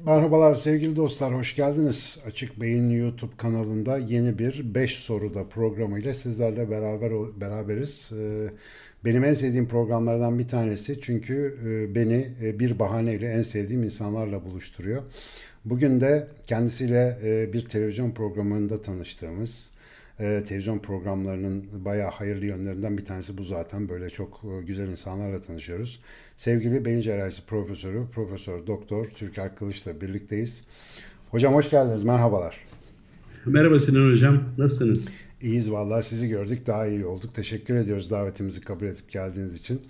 Merhabalar sevgili dostlar, hoş geldiniz. Açık Beyin YouTube kanalında yeni bir 5 soruda programıyla sizlerle beraber beraberiz. Ee, benim en sevdiğim programlardan bir tanesi çünkü e, beni e, bir bahaneyle en sevdiğim insanlarla buluşturuyor. Bugün de kendisiyle e, bir televizyon programında tanıştığımız, e, televizyon programlarının bayağı hayırlı yönlerinden bir tanesi bu zaten. Böyle çok e, güzel insanlarla tanışıyoruz. Sevgili Beyin Cerrahisi Profesörü, Profesör Doktor Türker Kılıç'la birlikteyiz. Hocam hoş geldiniz, merhabalar. Merhaba Sinan Hocam, nasılsınız? İyiyiz vallahi sizi gördük daha iyi olduk. Teşekkür ediyoruz davetimizi kabul edip geldiğiniz için.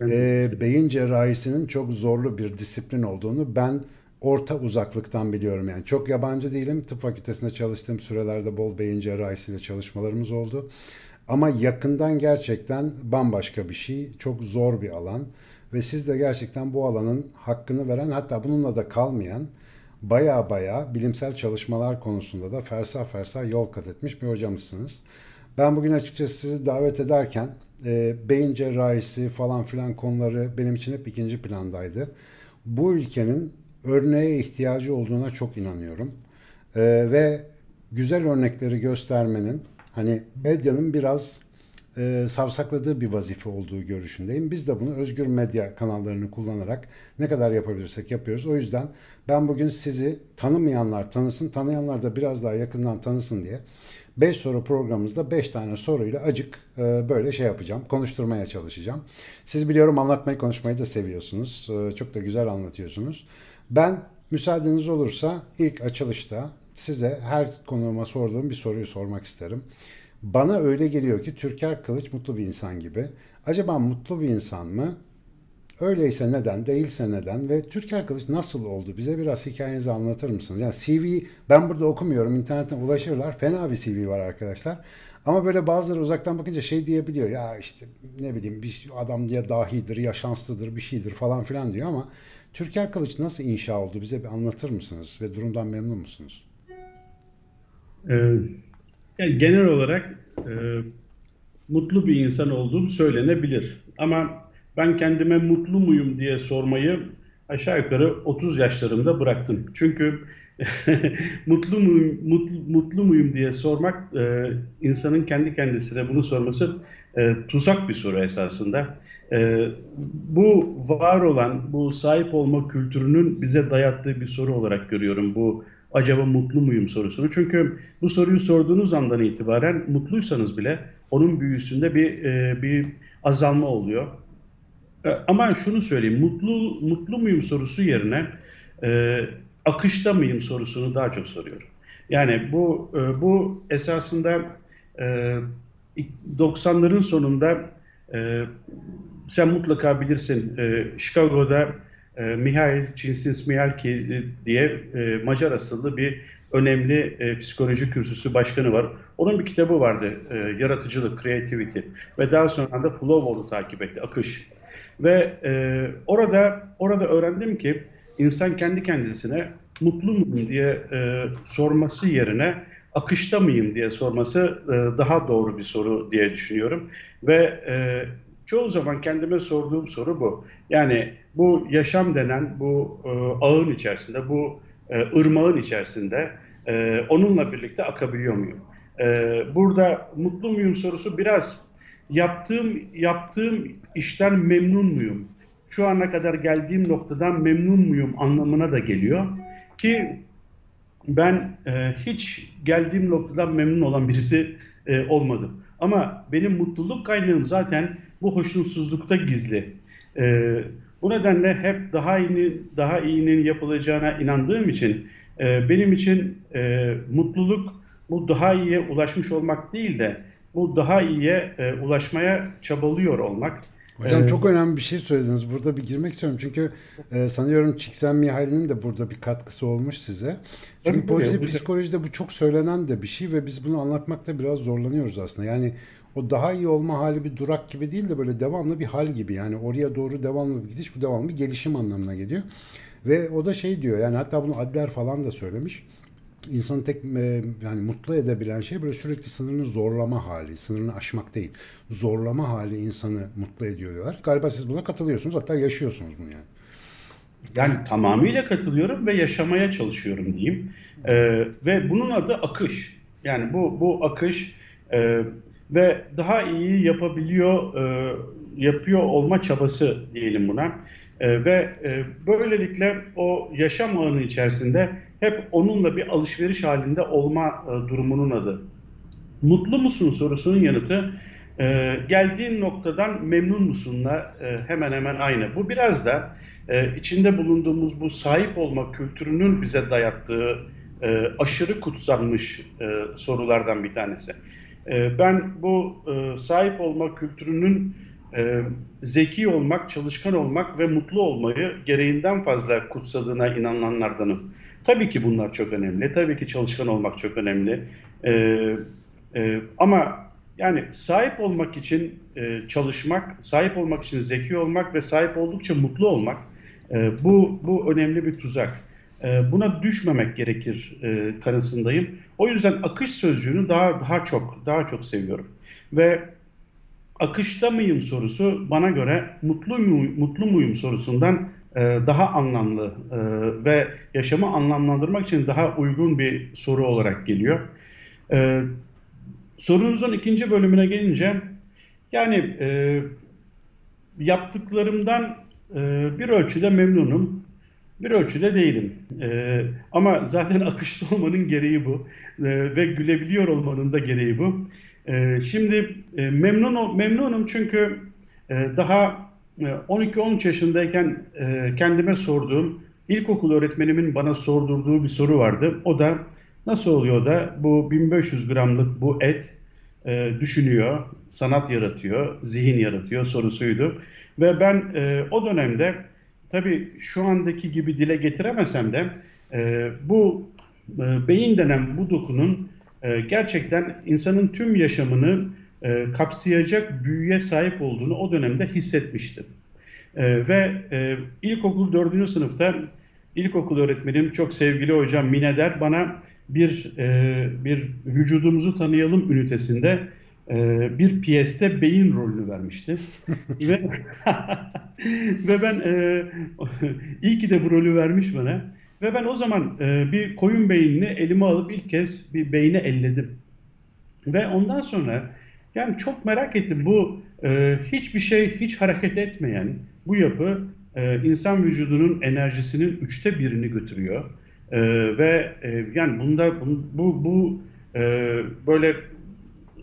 Ee, beyin cerrahisinin çok zorlu bir disiplin olduğunu ben orta uzaklıktan biliyorum yani. Çok yabancı değilim. Tıp fakültesinde çalıştığım sürelerde bol beyin cerrahisiyle çalışmalarımız oldu. Ama yakından gerçekten bambaşka bir şey. Çok zor bir alan. Ve siz de gerçekten bu alanın hakkını veren hatta bununla da kalmayan baya baya bilimsel çalışmalar konusunda da fersah fersah yol kat etmiş bir hocamızsınız. Ben bugün açıkçası sizi davet ederken e, beyin cerrahisi falan filan konuları benim için hep ikinci plandaydı. Bu ülkenin örneğe ihtiyacı olduğuna çok inanıyorum. E, ve güzel örnekleri göstermenin hani medyanın biraz e, savsakladığı bir vazife olduğu görüşündeyim. Biz de bunu özgür medya kanallarını kullanarak ne kadar yapabilirsek yapıyoruz. O yüzden ben bugün sizi tanımayanlar tanısın, tanıyanlar da biraz daha yakından tanısın diye 5 soru programımızda 5 tane soruyla acık e, böyle şey yapacağım. Konuşturmaya çalışacağım. Siz biliyorum anlatmayı konuşmayı da seviyorsunuz. E, çok da güzel anlatıyorsunuz. Ben müsaadeniz olursa ilk açılışta size her konuma sorduğum bir soruyu sormak isterim. Bana öyle geliyor ki Türker Kılıç mutlu bir insan gibi. Acaba mutlu bir insan mı? Öyleyse neden, değilse neden ve Türker Kılıç nasıl oldu? Bize biraz hikayenizi anlatır mısınız? Yani CV ben burada okumuyorum, internetten ulaşırlar. Fena bir CV var arkadaşlar. Ama böyle bazıları uzaktan bakınca şey diyebiliyor. Ya işte ne bileyim bir adam diye dahidir, ya şanslıdır, bir şeydir falan filan diyor ama Türker Kılıç nasıl inşa oldu? Bize bir anlatır mısınız ve durumdan memnun musunuz? Ee, genel olarak e, mutlu bir insan olduğum söylenebilir. Ama ben kendime mutlu muyum diye sormayı aşağı yukarı 30 yaşlarımda bıraktım. Çünkü mutlu muyum mutlu, mutlu muyum diye sormak e, insanın kendi kendisine bunu sorması e, tuzak bir soru esasında. E, bu var olan, bu sahip olma kültürünün bize dayattığı bir soru olarak görüyorum bu acaba mutlu muyum sorusunu. Çünkü bu soruyu sorduğunuz andan itibaren mutluysanız bile onun büyüsünde bir e, bir azalma oluyor. E, ama şunu söyleyeyim, mutlu mutlu muyum sorusu yerine e, akışta mıyım sorusunu daha çok soruyorum. Yani bu e, bu esasında e, 90'ların sonunda e, sen mutlaka bilirsin e, Chicago'da e, Mihail Csikszentmihalyi diye e, Macar asıllı bir önemli e, psikoloji kürsüsü başkanı var. Onun bir kitabı vardı, e, Yaratıcılık, Creativity ve daha sonra da Flow takip etti, Akış. Ve e, orada orada öğrendim ki insan kendi kendisine mutlu muyum diye e, sorması yerine akışta mıyım diye sorması e, daha doğru bir soru diye düşünüyorum. Ve e, çoğu zaman kendime sorduğum soru bu. Yani bu yaşam denen bu e, ağın içerisinde, bu ırmağın içerisinde onunla birlikte akabiliyor muyum? Burada mutlu muyum sorusu biraz yaptığım yaptığım işten memnun muyum? Şu ana kadar geldiğim noktadan memnun muyum anlamına da geliyor. Ki ben e, hiç geldiğim noktadan memnun olan birisi e, olmadım. Ama benim mutluluk kaynağım zaten bu hoşnutsuzlukta gizli. E, bu nedenle hep daha iyi daha iyinin yapılacağına inandığım için e, benim için e, mutluluk bu daha iyiye ulaşmış olmak değil de bu daha iyiye e, ulaşmaya çabalıyor olmak. Hocam ee, çok önemli bir şey söylediniz. Burada bir girmek istiyorum. Çünkü e, sanıyorum Csikszentmihalyi'nin de burada bir katkısı olmuş size. Çünkü pozitif psikolojide bu çok söylenen de bir şey ve biz bunu anlatmakta biraz zorlanıyoruz aslında. Yani o daha iyi olma hali bir durak gibi değil de böyle devamlı bir hal gibi. Yani oraya doğru devamlı bir gidiş, bu devamlı bir gelişim anlamına geliyor. Ve o da şey diyor yani hatta bunu Adler falan da söylemiş. İnsanı tek e, yani mutlu edebilen şey böyle sürekli sınırını zorlama hali, sınırını aşmak değil. Zorlama hali insanı mutlu ediyor diyorlar. Galiba siz buna katılıyorsunuz hatta yaşıyorsunuz bunu yani. Yani tamamıyla katılıyorum ve yaşamaya çalışıyorum diyeyim. E, ve bunun adı akış. Yani bu bu akış e, ve daha iyi yapabiliyor, e, yapıyor olma çabası diyelim buna. E, ve e, böylelikle o yaşam ağının içerisinde hep onunla bir alışveriş halinde olma e, durumunun adı. Mutlu musun sorusunun yanıtı e, geldiğin noktadan memnun musunla e, hemen hemen aynı. Bu biraz da e, içinde bulunduğumuz bu sahip olma kültürünün bize dayattığı e, aşırı kutsanmış e, sorulardan bir tanesi. E, ben bu e, sahip olma kültürünün e, zeki olmak, çalışkan olmak ve mutlu olmayı gereğinden fazla kutsadığına inananlardanım. Tabii ki bunlar çok önemli. Tabii ki çalışkan olmak çok önemli. E, e, ama yani sahip olmak için e, çalışmak, sahip olmak için zeki olmak ve sahip oldukça mutlu olmak e, bu bu önemli bir tuzak. E, buna düşmemek gerekir e, kanısındayım. O yüzden akış sözcüğünü daha daha çok daha çok seviyorum. Ve akışta mıyım sorusu bana göre mutlu muyum, mutlu muyum sorusundan daha anlamlı e, ve yaşamı anlamlandırmak için daha uygun bir soru olarak geliyor. E, sorunuzun ikinci bölümüne gelince yani e, yaptıklarımdan e, bir ölçüde memnunum. Bir ölçüde değilim. E, ama zaten akışta olmanın gereği bu. E, ve gülebiliyor olmanın da gereği bu. E, şimdi e, memnun memnunum çünkü e, daha 12-13 yaşındayken e, kendime sorduğum, ilkokul öğretmenimin bana sordurduğu bir soru vardı. O da nasıl oluyor da bu 1500 gramlık bu et e, düşünüyor, sanat yaratıyor, zihin yaratıyor sorusuydu. Ve ben e, o dönemde tabii şu andaki gibi dile getiremesem de bu beyin denen bu dokunun gerçekten insanın tüm yaşamını e, kapsayacak büyüye sahip olduğunu o dönemde hissetmiştim. E, ve e, ilkokul dördüncü sınıfta ilkokul öğretmenim çok sevgili hocam Mineder bana bir e, bir vücudumuzu tanıyalım ünitesinde e, bir piyeste beyin rolünü vermişti. ve ve ben e, iyi ki de bu rolü vermiş bana. Ve ben o zaman e, bir koyun beynini elime alıp ilk kez bir beyni elledim. Ve ondan sonra yani çok merak ettim bu e, hiçbir şey hiç hareket etmeyen bu yapı e, insan vücudunun enerjisinin üçte birini götürüyor. E, ve e, yani bunda bu, bu, bu e, böyle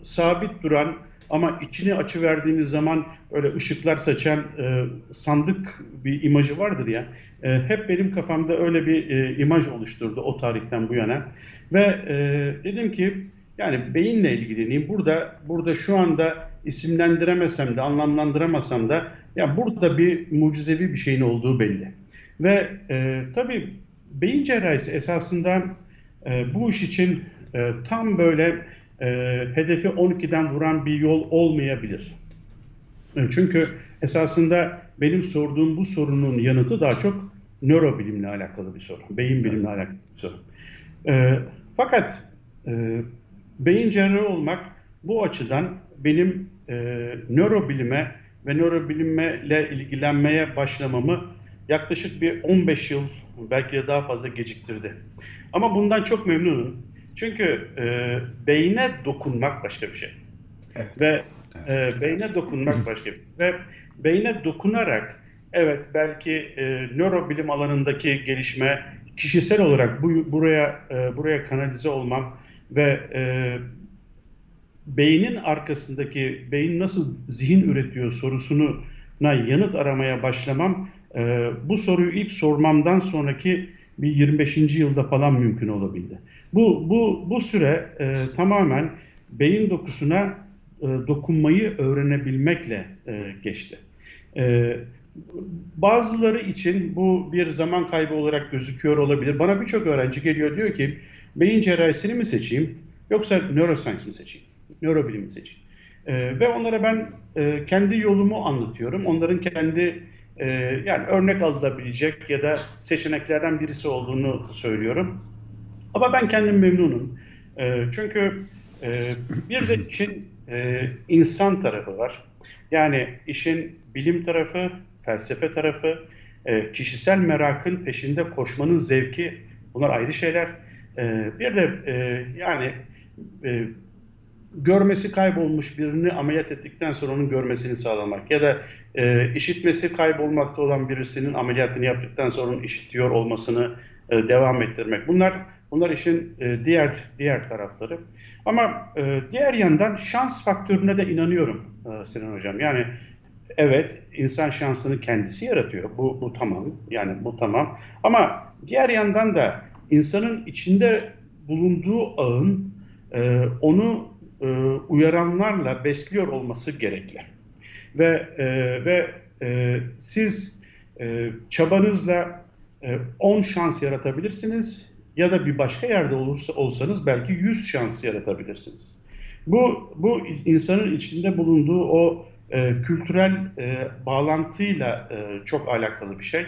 sabit duran ama içini açı verdiğiniz zaman öyle ışıklar saçan e, sandık bir imajı vardır ya. E, hep benim kafamda öyle bir e, imaj oluşturdu o tarihten bu yana. Ve e, dedim ki yani beyinle ilgileneyim. Burada burada şu anda isimlendiremesem de anlamlandıramasam da ya burada bir mucizevi bir şeyin olduğu belli. Ve e, tabii beyin cerrahisi esasında e, bu iş için e, tam böyle e, hedefi 12'den vuran bir yol olmayabilir. E, çünkü esasında benim sorduğum bu sorunun yanıtı daha çok nörobilimle alakalı bir soru. Beyin bilimle alakalı bir soru. E, fakat e, beyin cerrahı olmak bu açıdan benim e, nörobilime ve nörobilimle ilgilenmeye başlamamı yaklaşık bir 15 yıl belki de daha fazla geciktirdi. Ama bundan çok memnunum. Çünkü e, beyne dokunmak başka bir şey. Evet. Ve e, beyne dokunmak başka bir şey. Ve beyne dokunarak evet belki e, nörobilim alanındaki gelişme kişisel olarak bu buraya e, buraya kanalize olmam ve e, beynin arkasındaki beyin nasıl zihin üretiyor sorusuna yanıt aramaya başlamam e, bu soruyu ilk sormamdan sonraki bir 25. yılda falan mümkün olabildi. Bu bu bu süre e, tamamen beyin dokusuna e, dokunmayı öğrenebilmekle e, geçti. E, bazıları için bu bir zaman kaybı olarak gözüküyor olabilir. Bana birçok öğrenci geliyor diyor ki beyin cerrahisini mi seçeyim yoksa neuroscience mi seçeyim, nörobilim mi seçeyim? E, ve onlara ben e, kendi yolumu anlatıyorum. Onların kendi e, yani örnek alınabilecek ya da seçeneklerden birisi olduğunu söylüyorum. Ama ben kendim memnunum. E, çünkü e, bir de işin e, insan tarafı var. Yani işin bilim tarafı, felsefe tarafı, e, kişisel merakın peşinde koşmanın zevki bunlar ayrı şeyler. E, bir de e, yani e, görmesi kaybolmuş birini ameliyat ettikten sonra onun görmesini sağlamak ya da e, işitmesi kaybolmakta olan birisinin ameliyatını yaptıktan sonra onun işitiyor olmasını e, devam ettirmek. Bunlar bunlar işin e, diğer diğer tarafları. Ama e, diğer yandan şans faktörüne de inanıyorum e, Sinan Hocam. Yani evet insan şansını kendisi yaratıyor. Bu, bu tamam. Yani bu tamam. Ama diğer yandan da insanın içinde bulunduğu ağın e, onu e, uyaranlarla besliyor olması gerekli. Ve e, ve e, siz e, çabanızla 10 e, şans yaratabilirsiniz ya da bir başka yerde olursa olsanız belki 100 şans yaratabilirsiniz. Bu bu insanın içinde bulunduğu o e, kültürel e, bağlantıyla e, çok alakalı bir şey.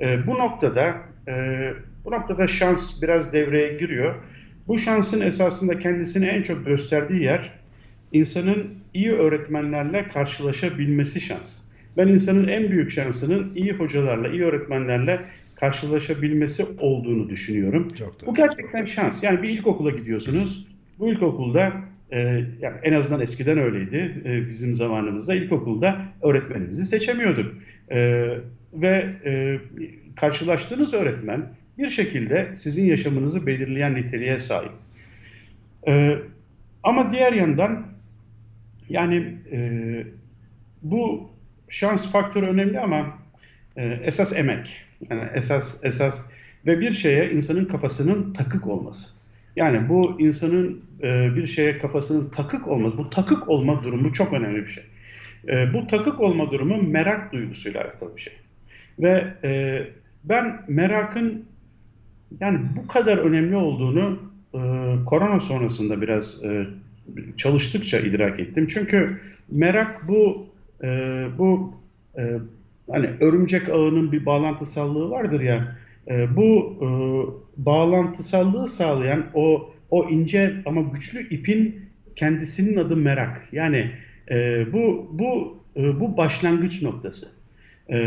E, bu noktada e, bu noktada şans biraz devreye giriyor. Bu şansın esasında kendisini en çok gösterdiği yer insanın iyi öğretmenlerle karşılaşabilmesi şans. Ben insanın en büyük şansının iyi hocalarla, iyi öğretmenlerle karşılaşabilmesi olduğunu düşünüyorum. Çok Bu gerçekten şans. Yani bir ilkokula gidiyorsunuz. Bu ilkokulda e, yani en azından eskiden öyleydi. E, bizim zamanımızda ilkokulda öğretmenimizi seçemiyorduk. E, ve e, karşılaştığınız öğretmen bir şekilde sizin yaşamınızı belirleyen niteliğe sahip. E, ama diğer yandan yani e, bu şans faktörü önemli ama e, esas emek. Yani esas esas ve bir şeye insanın kafasının takık olması. Yani bu insanın e, bir şeye kafasının takık olması, bu takık olma durumu çok önemli bir şey. E, bu takık olma durumu merak duygusuyla alakalı bir şey. Ve e, ben merakın yani bu kadar önemli olduğunu e, korona sonrasında biraz e, çalıştıkça idrak ettim. Çünkü merak bu e, bu e, hani örümcek ağının bir bağlantısallığı vardır ya. E, bu e, bağlantısallığı sağlayan o o ince ama güçlü ipin kendisinin adı merak. Yani e, bu bu e, bu başlangıç noktası. E,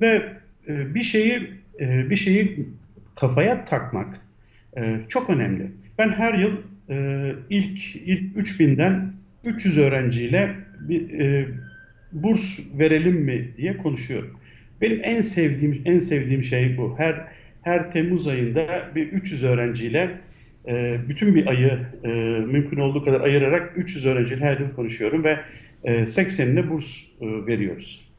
ve e, bir şeyi e, bir şeyi kafaya takmak e, çok önemli. Ben her yıl e, ilk ilk 3000'den 300 öğrenciyle bir e, burs verelim mi diye konuşuyorum. Benim en sevdiğim en sevdiğim şey bu. Her her Temmuz ayında bir 300 öğrenciyle e, bütün bir ayı e, mümkün olduğu kadar ayırarak 300 öğrenciyle her yıl konuşuyorum ve e, 80'ine burs e, veriyoruz.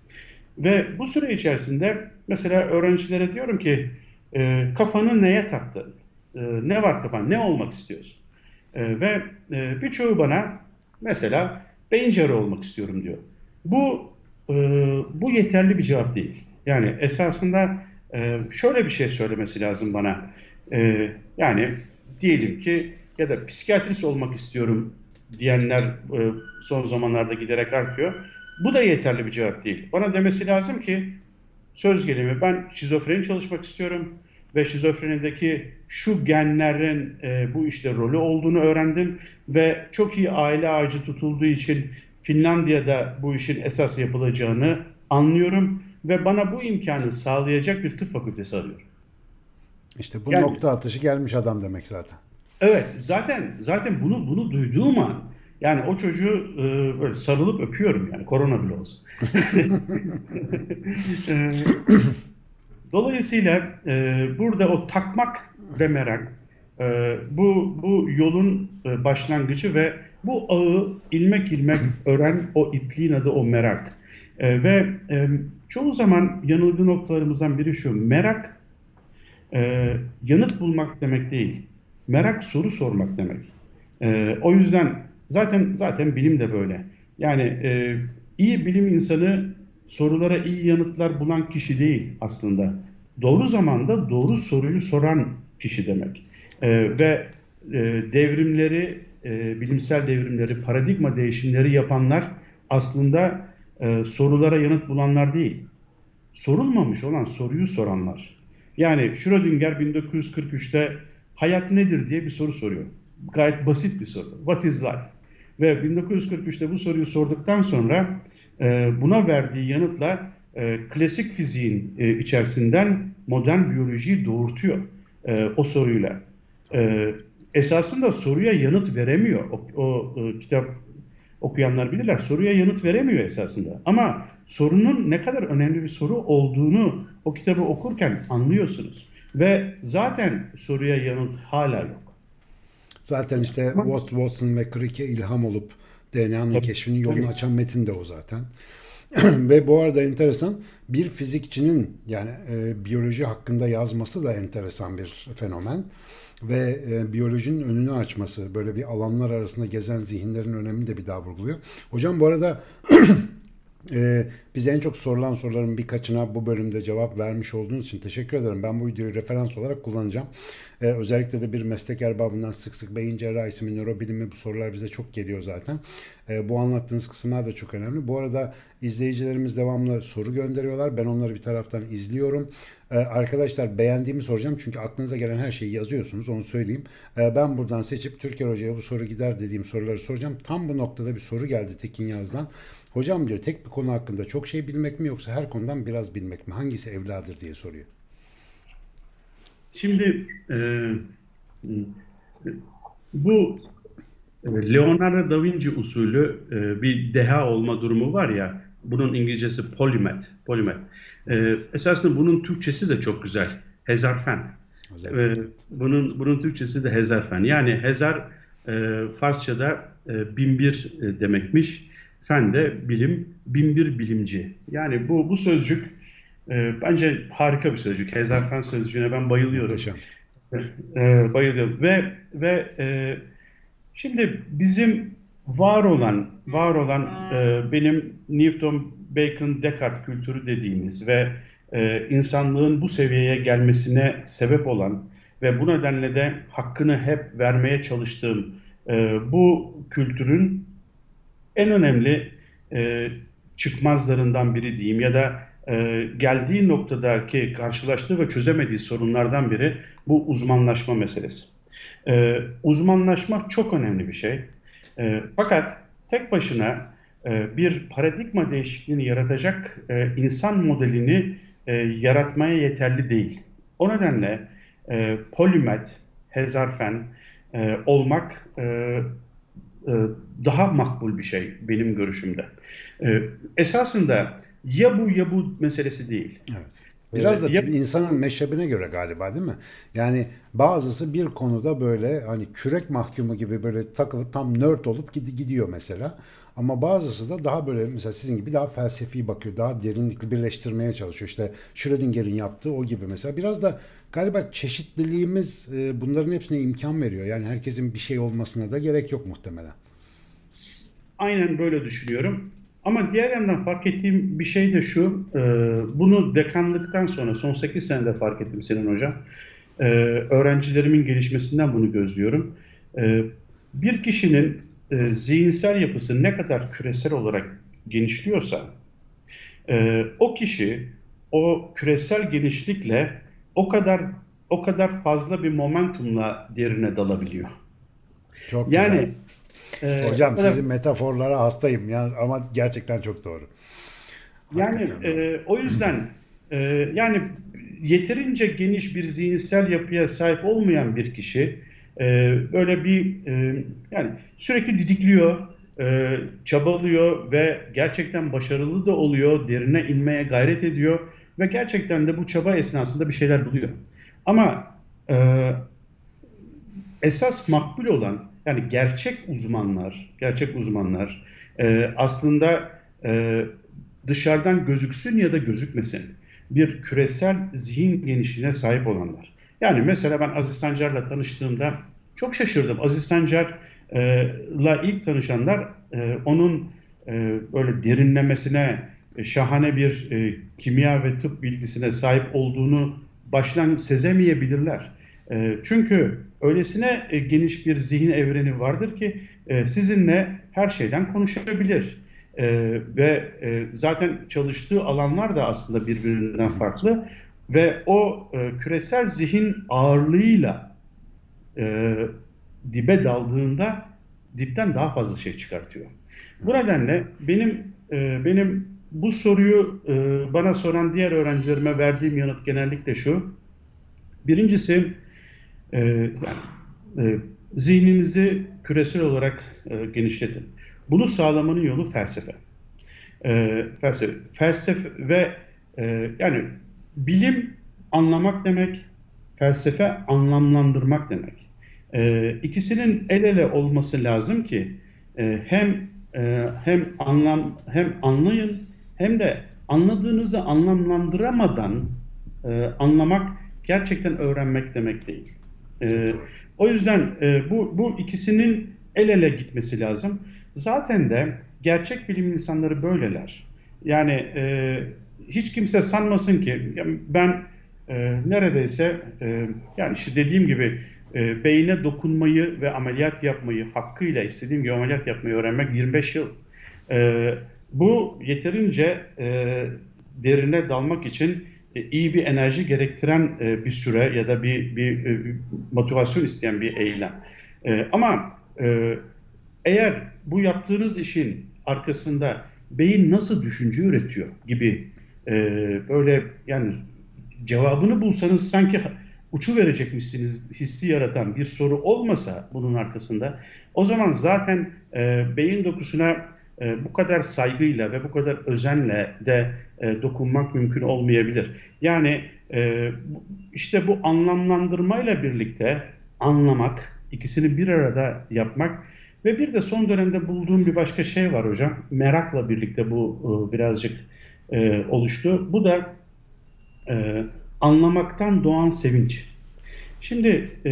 Ve bu süre içerisinde mesela öğrencilere diyorum ki e, kafanı neye taktın? E, ne var kafan? Ne olmak istiyorsun? E, ve e, birçoğu bana mesela beyin cerrahı olmak istiyorum diyor. Bu e, bu yeterli bir cevap değil. Yani esasında e, şöyle bir şey söylemesi lazım bana. E, yani diyelim ki ya da psikiyatrist olmak istiyorum diyenler e, son zamanlarda giderek artıyor. Bu da yeterli bir cevap değil. Bana demesi lazım ki söz gelimi ben şizofreni çalışmak istiyorum ve şizofrenideki şu genlerin e, bu işte rolü olduğunu öğrendim ve çok iyi aile ağacı tutulduğu için Finlandiya'da bu işin esas yapılacağını anlıyorum ve bana bu imkanı sağlayacak bir tıp fakültesi arıyorum. İşte bu yani, nokta atışı gelmiş adam demek zaten. Evet, zaten zaten bunu bunu duyduğum an yani o çocuğu e, böyle sarılıp öpüyorum yani korona bile olsun. E, dolayısıyla e, burada o takmak ve merak e, bu bu yolun e, başlangıcı ve bu ağı ilmek ilmek ören o ipliğin adı o merak. E, ve e, çoğu zaman yanılgı noktalarımızdan biri şu. Merak e, yanıt bulmak demek değil. Merak soru sormak demek. E, o yüzden zaten zaten bilim de böyle. Yani e, iyi bilim insanı sorulara iyi yanıtlar bulan kişi değil aslında. Doğru zamanda doğru soruyu soran kişi demek. E, ve e, devrimleri e, bilimsel devrimleri, paradigma değişimleri yapanlar aslında e, sorulara yanıt bulanlar değil. Sorulmamış olan soruyu soranlar. Yani Schrödinger 1943'te hayat nedir diye bir soru soruyor. Gayet basit bir soru. What is life? Ve 1943'te bu soruyu sorduktan sonra e, buna verdiği yanıtla e, klasik fiziğin e, içerisinden modern biyolojiyi doğurtuyor e, o soruyla. E, esasında soruya yanıt veremiyor. O, o e, kitap okuyanlar bilirler. Soruya yanıt veremiyor esasında. Ama sorunun ne kadar önemli bir soru olduğunu o kitabı okurken anlıyorsunuz. Ve zaten soruya yanıt hala yok. Zaten işte Watson ve Crick'e ilham olup DNA'nın keşfinin yolunu açan metin de o zaten. Ve bu arada enteresan bir fizikçinin yani e, biyoloji hakkında yazması da enteresan bir fenomen. Ve e, biyolojinin önünü açması, böyle bir alanlar arasında gezen zihinlerin önemini de bir daha vurguluyor. Hocam bu arada Ee, bize en çok sorulan soruların birkaçına bu bölümde cevap vermiş olduğunuz için teşekkür ederim. Ben bu videoyu referans olarak kullanacağım. Ee, özellikle de bir meslek erbabından sık sık beyin cerrahisi mi, nörobilimi bu sorular bize çok geliyor zaten. Ee, bu anlattığınız kısımlar da çok önemli. Bu arada izleyicilerimiz devamlı soru gönderiyorlar. Ben onları bir taraftan izliyorum. Ee, arkadaşlar beğendiğimi soracağım çünkü aklınıza gelen her şeyi yazıyorsunuz onu söyleyeyim. Ee, ben buradan seçip Türker Hoca'ya bu soru gider dediğim soruları soracağım. Tam bu noktada bir soru geldi Tekin Yaz'dan. Hocam diyor tek bir konu hakkında çok şey bilmek mi yoksa her konudan biraz bilmek mi? Hangisi evladır diye soruyor. Şimdi e, bu e, Leonardo da Vinci usulü e, bir deha olma durumu var ya bunun İngilizcesi polymath. polymath. E, esasında bunun Türkçesi de çok güzel. Hezarfen. E, bunun bunun Türkçesi de hezarfen. Yani hezar e, Farsçada e, binbir e, demekmiş. Fen de bilim, binbir bilimci. Yani bu bu sözcük e, bence harika bir sözcük. Hezarfen sözcüğüne ben bayılıyorum. E, bayılıyorum. Ve ve e, şimdi bizim var olan var olan e, benim Newton, Bacon, Descartes kültürü dediğimiz ve e, insanlığın bu seviyeye gelmesine sebep olan ve bu nedenle de hakkını hep vermeye çalıştığım e, bu kültürün en önemli e, çıkmazlarından biri diyeyim ya da e, geldiği noktadaki karşılaştığı ve çözemediği sorunlardan biri bu uzmanlaşma meselesi. E, uzmanlaşma çok önemli bir şey. E, fakat tek başına e, bir paradigma değişikliğini yaratacak e, insan modelini e, yaratmaya yeterli değil. O nedenle e, polimet, hezarfen e, olmak e, daha makbul bir şey benim görüşümde. E, esasında ya bu ya bu meselesi değil. Evet. Biraz da ya, insanın meşrebine göre galiba değil mi? Yani bazısı bir konuda böyle hani kürek mahkumu gibi böyle takılıp tam nerd olup gidiyor mesela. Ama bazısı da daha böyle mesela sizin gibi daha felsefi bakıyor. Daha derinlikli birleştirmeye çalışıyor. İşte Schrödinger'in yaptığı o gibi mesela. Biraz da galiba çeşitliliğimiz e, bunların hepsine imkan veriyor. Yani herkesin bir şey olmasına da gerek yok muhtemelen. Aynen böyle düşünüyorum. Ama diğer yandan fark ettiğim bir şey de şu, e, bunu dekanlıktan sonra son 8 senede fark ettim senin hocam. E, öğrencilerimin gelişmesinden bunu gözlüyorum. Bir kişinin e, zihinsel yapısı ne kadar küresel olarak genişliyorsa, e, o kişi o küresel genişlikle o kadar o kadar fazla bir momentumla derine dalabiliyor. Çok yani güzel. Ee, Hocam evet. sizin metaforlara hastayım ya ama gerçekten çok doğru. Yani e, o yüzden e, yani yeterince geniş bir zihinsel yapıya sahip olmayan bir kişi e, böyle bir e, yani sürekli didikliyor, e, çabalıyor ve gerçekten başarılı da oluyor, derine inmeye gayret ediyor ve gerçekten de bu çaba esnasında bir şeyler buluyor. Ama e, esas makbul olan yani gerçek uzmanlar, gerçek uzmanlar e, aslında e, dışarıdan gözüksün ya da gözükmesin bir küresel zihin genişliğine sahip olanlar. Yani mesela ben Aziz Sancar'la tanıştığımda çok şaşırdım. Aziz Sancar'la ilk tanışanlar e, onun e, böyle derinlemesine e, şahane bir kimya ve tıp bilgisine sahip olduğunu baştan sezemeyebilirler. Çünkü öylesine geniş bir zihin evreni vardır ki sizinle her şeyden konuşabilir. E, ve e, zaten çalıştığı alanlar da aslında birbirinden farklı ve o e, küresel zihin ağırlığıyla e, dibe daldığında dipten daha fazla şey çıkartıyor. Bu nedenle benim e, benim bu soruyu e, bana soran diğer öğrencilerime verdiğim yanıt genellikle şu. Birincisi e, yani, e, zihninizi küresel olarak e, genişletin. Bunu sağlamanın yolu felsefe. E, felsefe, felsefe ve e, yani bilim anlamak demek, felsefe anlamlandırmak demek. E, ikisinin el ele olması lazım ki e, hem e, hem anlam hem anlayın hem de anladığınızı anlamlandıramadan e, anlamak gerçekten öğrenmek demek değil. E, o yüzden e, bu bu ikisinin el ele gitmesi lazım. Zaten de gerçek bilim insanları böyleler. Yani e, hiç kimse sanmasın ki ben e, neredeyse e, yani işte dediğim gibi e, beyine dokunmayı ve ameliyat yapmayı hakkıyla istediğim gibi ameliyat yapmayı öğrenmek 25 yıl. E, bu yeterince e, derine dalmak için e, iyi bir enerji gerektiren e, bir süre ya da bir, bir, e, bir motivasyon isteyen bir eylem. E, ama e, eğer bu yaptığınız işin arkasında beyin nasıl düşünce üretiyor gibi e, böyle yani cevabını bulsanız sanki uçu verecekmişsiniz hissi yaratan bir soru olmasa bunun arkasında o zaman zaten e, beyin dokusuna e, bu kadar saygıyla ve bu kadar özenle de e, dokunmak mümkün olmayabilir. Yani e, işte bu anlamlandırmayla birlikte anlamak, ikisini bir arada yapmak ve bir de son dönemde bulduğum bir başka şey var hocam. Merakla birlikte bu e, birazcık e, oluştu. Bu da e, anlamaktan doğan sevinç. Şimdi e,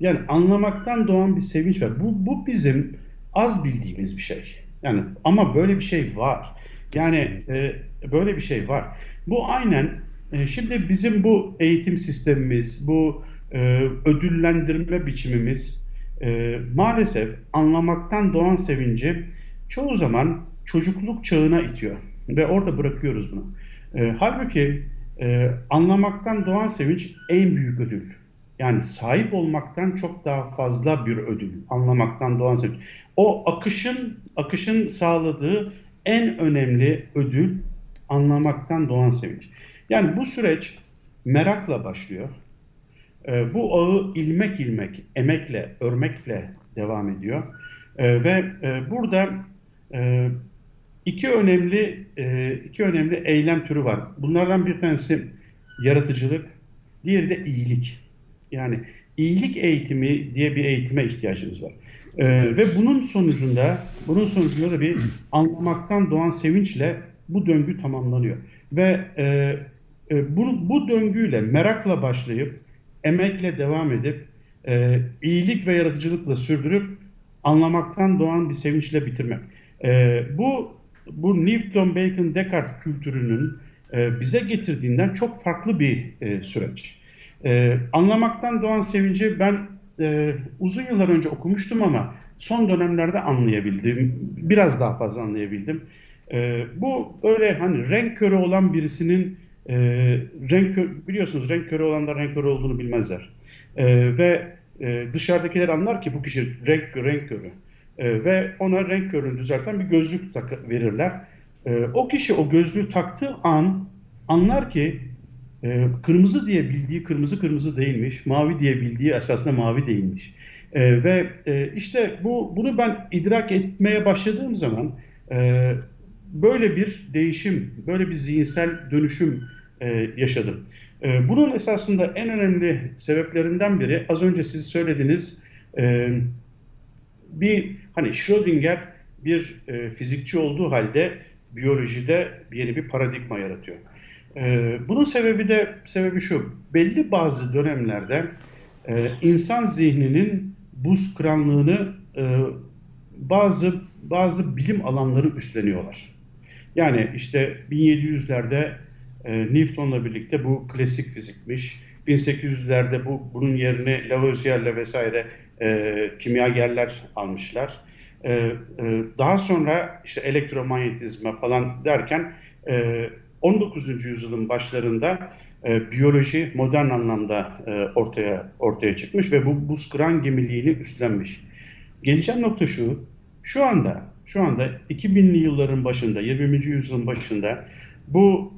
yani anlamaktan doğan bir sevinç var. Bu, bu bizim az bildiğimiz bir şey. Yani ama böyle bir şey var. Yani e, böyle bir şey var. Bu aynen e, şimdi bizim bu eğitim sistemimiz, bu e, ödüllendirme biçimimiz e, maalesef anlamaktan doğan sevinci çoğu zaman çocukluk çağına itiyor ve orada bırakıyoruz bunu. E, halbuki e, anlamaktan doğan sevinç en büyük ödül. Yani sahip olmaktan çok daha fazla bir ödül. Anlamaktan doğan sevinç. O akışın akışın sağladığı en önemli ödül anlamaktan doğan sevinç. Yani bu süreç merakla başlıyor. E, bu ağı ilmek ilmek, emekle, örmekle devam ediyor. E, ve e, burada e, iki önemli e, iki önemli eylem türü var. Bunlardan bir tanesi yaratıcılık, diğeri de iyilik. Yani iyilik eğitimi diye bir eğitime ihtiyacımız var. Ee, ve bunun sonucunda bunun sonucunda da bir anlamaktan doğan sevinçle bu döngü tamamlanıyor. Ve e, e, bu, bu döngüyle merakla başlayıp emekle devam edip e, iyilik ve yaratıcılıkla sürdürüp anlamaktan doğan bir sevinçle bitirmek. E, bu bu Newton, Bacon, Descartes kültürünün e, bize getirdiğinden çok farklı bir e, süreç. E, anlamaktan doğan sevinci ben uzun yıllar önce okumuştum ama son dönemlerde anlayabildim. Biraz daha fazla anlayabildim. E, bu öyle hani renk körü olan birisinin e, renk kör, biliyorsunuz renk körü olanlar renk körü olduğunu bilmezler. E, ve e, dışarıdakiler anlar ki bu kişi renk, renk körü. E, ve ona renk körünü düzelten bir gözlük tak verirler. E, o kişi o gözlüğü taktığı an anlar ki e, kırmızı diye bildiği kırmızı kırmızı değilmiş, mavi diye bildiği esasında mavi değilmiş. E, ve e, işte bu bunu ben idrak etmeye başladığım zaman e, böyle bir değişim, böyle bir zihinsel dönüşüm yaşadım. Bunun esasında en önemli sebeplerinden biri az önce siz söylediğiniz e, bir hani Schrödinger bir e, fizikçi olduğu halde biyolojide yeni bir paradigma yaratıyor. E, bunun sebebi de sebebi şu. Belli bazı dönemlerde e, insan zihninin buz kıranlığını e, bazı bazı bilim alanları üstleniyorlar. Yani işte 1700'lerde e, Newton'la birlikte bu klasik fizikmiş. 1800'lerde bu bunun yerine Lavoisier'le vesaire e, kimyagerler almışlar. E, e, daha sonra işte elektromanyetizma falan derken e, 19. yüzyılın başlarında e, biyoloji modern anlamda e, ortaya ortaya çıkmış ve bu buz kıran gemiliğini üstlenmiş. Geleceğim nokta şu, şu anda şu anda 2000'li yılların başında, 20. yüzyılın başında bu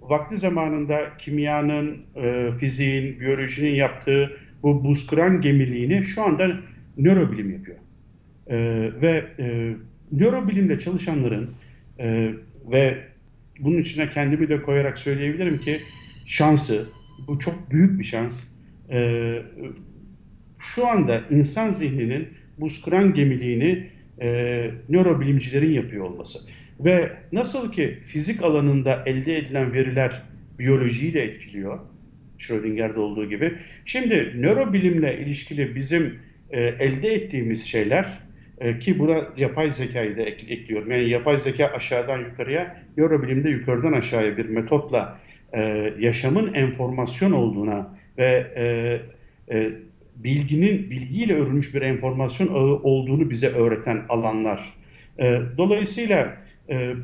vakti zamanında kimyanın, e, fiziğin, biyolojinin yaptığı bu buz kıran gemiliğini şu anda nörobilim yapıyor. E, ve e, nörobilimde çalışanların e, ve bunun içine kendimi de koyarak söyleyebilirim ki şansı, bu çok büyük bir şans. E, şu anda insan zihninin buz kıran gemiliğini e, nörobilimcilerin yapıyor olması. Ve nasıl ki fizik alanında elde edilen veriler biyolojiyi de etkiliyor, Schrödinger'de olduğu gibi. Şimdi nörobilimle ilişkili bizim e, elde ettiğimiz şeyler e, ki buna yapay zekayı da ek, ekliyorum. Yani yapay zeka aşağıdan yukarıya, nörobilimde yukarıdan aşağıya bir metotla e, yaşamın enformasyon olduğuna ve e, e, bilginin bilgiyle örülmüş bir enformasyon ağı olduğunu bize öğreten alanlar. E, dolayısıyla e,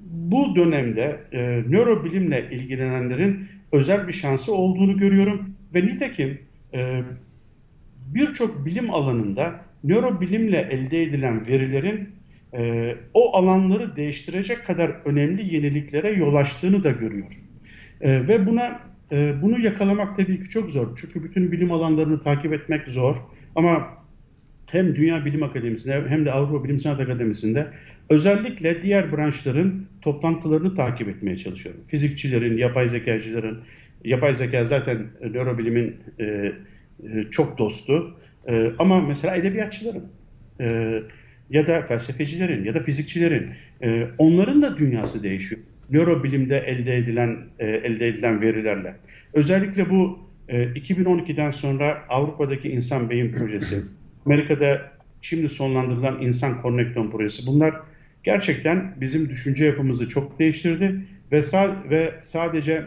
bu dönemde e, nörobilimle ilgilenenlerin özel bir şansı olduğunu görüyorum ve nitekim e, birçok bilim alanında nörobilimle elde edilen verilerin e, o alanları değiştirecek kadar önemli yeniliklere yol açtığını da görüyor. E, ve buna e, bunu yakalamak tabii ki çok zor. Çünkü bütün bilim alanlarını takip etmek zor. Ama hem Dünya Bilim Akademisi'nde hem de Avrupa Bilim Sanat Akademisi'nde özellikle diğer branşların toplantılarını takip etmeye çalışıyorum. Fizikçilerin, yapay zekacıların, yapay zeka zaten nörobilimin e, e, çok dostu. E, ama mesela edebiyatçıların e, ya da felsefecilerin ya da fizikçilerin e, onların da dünyası değişiyor. Nörobilimde elde edilen e, elde edilen verilerle. Özellikle bu e, 2012'den sonra Avrupa'daki insan beyin projesi, Amerika'da şimdi sonlandırılan insan konnekton projesi bunlar gerçekten bizim düşünce yapımızı çok değiştirdi ve, sa ve sadece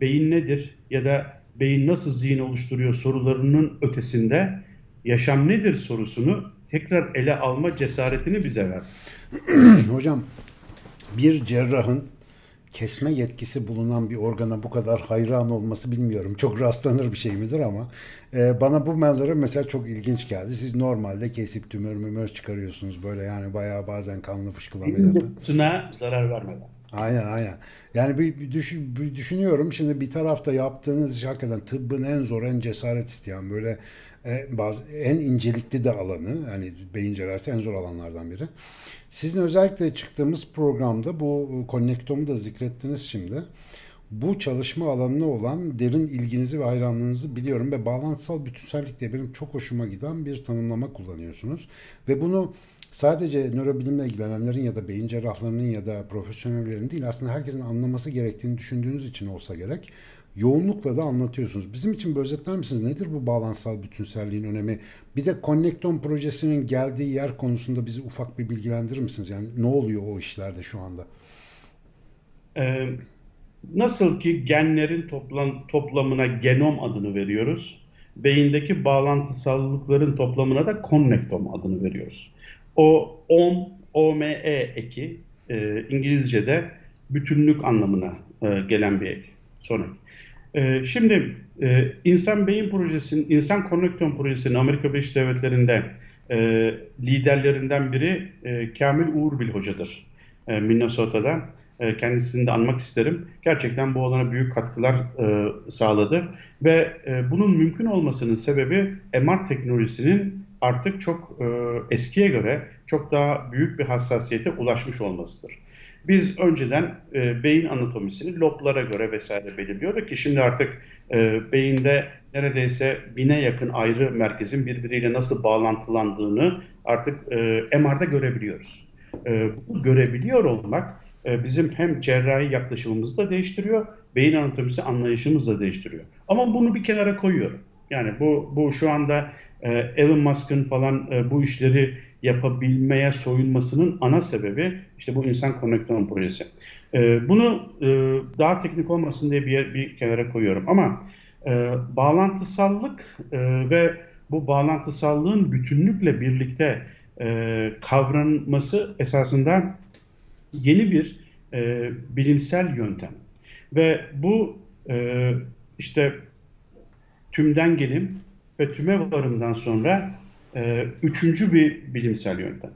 beyin nedir ya da beyin nasıl zihin oluşturuyor sorularının ötesinde yaşam nedir sorusunu tekrar ele alma cesaretini bize ver. Hocam bir cerrahın kesme yetkisi bulunan bir organa bu kadar hayran olması bilmiyorum. Çok rastlanır bir şey midir ama e, bana bu manzara mesela çok ilginç geldi. Siz normalde kesip tümör mümör çıkarıyorsunuz böyle yani bayağı bazen kanlı fışkılamayla. Tına zarar vermeden. Aynen aynen. Yani bir, bir, düşün, bir düşünüyorum şimdi bir tarafta yaptığınız iş hakikaten tıbbın en zor en cesaret isteyen böyle e, bazı en incelikli de alanı yani beyin cerrahisi en zor alanlardan biri. Sizin özellikle çıktığımız programda bu konnektomu da zikrettiniz şimdi. Bu çalışma alanına olan derin ilginizi ve hayranlığınızı biliyorum ve bağlantısal bütünsellik diye benim çok hoşuma giden bir tanımlama kullanıyorsunuz. Ve bunu sadece nörobilimle ilgilenenlerin ya da beyin cerrahlarının ya da profesyonellerin değil aslında herkesin anlaması gerektiğini düşündüğünüz için olsa gerek yoğunlukla da anlatıyorsunuz. Bizim için bir özetler misiniz? Nedir bu bağlantısal bütünselliğin önemi? Bir de Connecton projesinin geldiği yer konusunda bizi ufak bir bilgilendirir misiniz? Yani ne oluyor o işlerde şu anda? Ee, nasıl ki genlerin toplam, toplamına genom adını veriyoruz, beyindeki bağlantısallıkların toplamına da konnektom adını veriyoruz. O OM, OME eki e, İngilizce'de bütünlük anlamına e, gelen bir ek. Son ek. E, şimdi e, İnsan Beyin Projesi'nin, İnsan Konnekton Projesi'nin Amerika Birleşik Devletleri'nde e, liderlerinden biri e, Kamil Uğurbil Hoca'dır. E, Minnesota'da. E, kendisini de anmak isterim. Gerçekten bu alana büyük katkılar e, sağladı. Ve e, bunun mümkün olmasının sebebi MR teknolojisinin artık çok e, eskiye göre çok daha büyük bir hassasiyete ulaşmış olmasıdır. Biz önceden e, beyin anatomisini loblara göre vesaire belirliyorduk ki şimdi artık e, beyinde neredeyse bine yakın ayrı merkezin birbiriyle nasıl bağlantılandığını artık e, MR'da görebiliyoruz. E, bu görebiliyor olmak e, bizim hem cerrahi yaklaşımımızı da değiştiriyor, beyin anatomisi anlayışımızı da değiştiriyor. Ama bunu bir kenara koyuyorum. Yani bu bu şu anda e, Elon Musk'ın falan e, bu işleri yapabilmeye soyunmasının ana sebebi işte bu insan konnektörün projesi. E, bunu e, daha teknik olmasın diye bir, yer, bir kenara koyuyorum ama e, bağlantısallık e, ve bu bağlantısallığın bütünlükle birlikte e, kavranması esasında yeni bir e, bilimsel yöntem. Ve bu e, işte tümden gelim ve tüme varımdan sonra e, üçüncü bir bilimsel yöntem.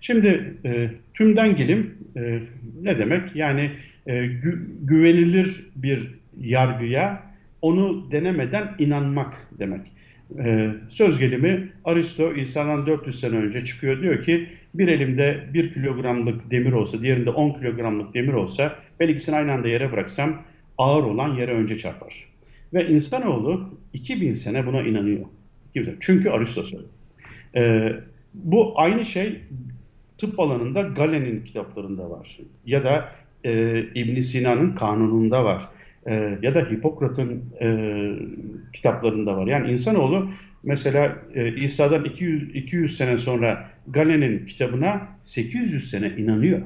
Şimdi e, tümden gelim e, ne demek? Yani e, gü güvenilir bir yargıya onu denemeden inanmak demek. E, söz gelimi Aristo İsa'dan 400 sene önce çıkıyor diyor ki bir elimde 1 kilogramlık demir olsa diğerinde 10 kilogramlık demir olsa ben ikisini aynı anda yere bıraksam ağır olan yere önce çarpar. Ve insanoğlu 2000 sene buna inanıyor. Çünkü Aristo söylüyor. E, bu aynı şey tıp alanında Galen'in kitaplarında var. Ya da e, ibn Sina'nın kanununda var. E, ya da Hipokrat'ın e, kitaplarında var. Yani insanoğlu mesela e, İsa'dan 200, 200 sene sonra Galen'in kitabına 800 sene inanıyor.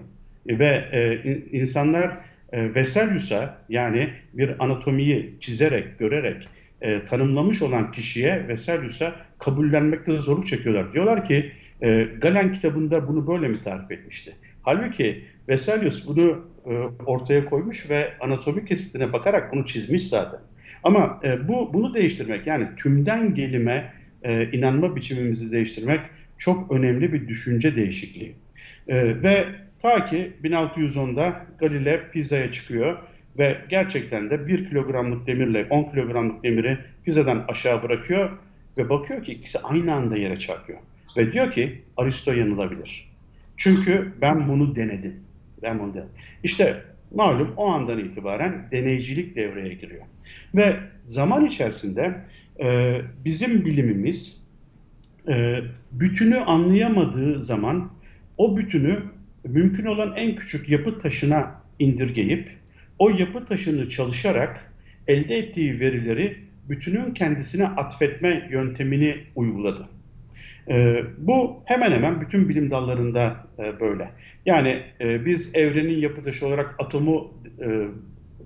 Ve e, insanlar e, Vesalius'a yani bir anatomiyi çizerek, görerek e, tanımlamış olan kişiye Vesalius'a kabullenmekte zorluk çekiyorlar. Diyorlar ki e, Galen kitabında bunu böyle mi tarif etmişti? Halbuki Vesalius bunu e, ortaya koymuş ve anatomi kesitine bakarak bunu çizmiş zaten. Ama e, bu bunu değiştirmek yani tümden gelime e, inanma biçimimizi değiştirmek çok önemli bir düşünce değişikliği. E, ve ta ki 1610'da Galile Pisa'ya çıkıyor ve gerçekten de 1 kilogramlık demirle 10 kilogramlık demiri Pisa'dan aşağı bırakıyor ve bakıyor ki ikisi aynı anda yere çarpıyor. Ve diyor ki Aristo yanılabilir. Çünkü ben bunu denedim. Ben bunu denedim. İşte malum o andan itibaren deneycilik devreye giriyor. Ve zaman içerisinde e, bizim bilimimiz e, bütünü anlayamadığı zaman o bütünü mümkün olan en küçük yapı taşına indirgeyip o yapı taşını çalışarak elde ettiği verileri bütünün kendisine atfetme yöntemini uyguladı. E, bu hemen hemen bütün bilim dallarında e, böyle. Yani e, biz evrenin yapı taşı olarak atomu e,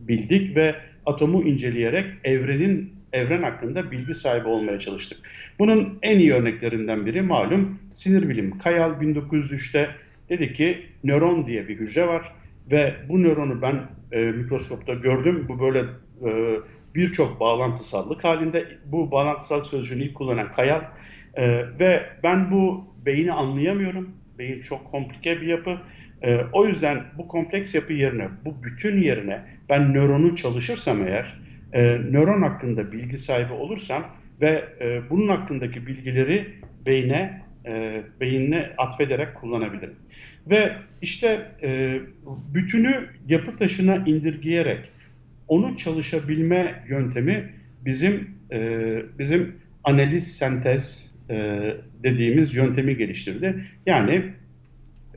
bildik ve atomu inceleyerek evrenin evren hakkında bilgi sahibi olmaya çalıştık. Bunun en iyi örneklerinden biri malum sinir bilim. Kayal 1903'te dedi ki nöron diye bir hücre var ve bu nöronu ben e, mikroskopta gördüm. Bu böyle e, birçok bağlantısallık halinde bu bağlantısal sözcüğünü ilk kullanan Kayal e, ve ben bu beyni anlayamıyorum. Beyin çok komplike bir yapı. E, o yüzden bu kompleks yapı yerine, bu bütün yerine ben nöronu çalışırsam eğer, e, nöron hakkında bilgi sahibi olursam ve e, bunun hakkındaki bilgileri beyne, e, beynine atfederek kullanabilirim. Ve işte e, bütünü yapı taşına indirgeyerek onu çalışabilme yöntemi bizim e, bizim analiz sentez e, dediğimiz yöntemi geliştirdi. Yani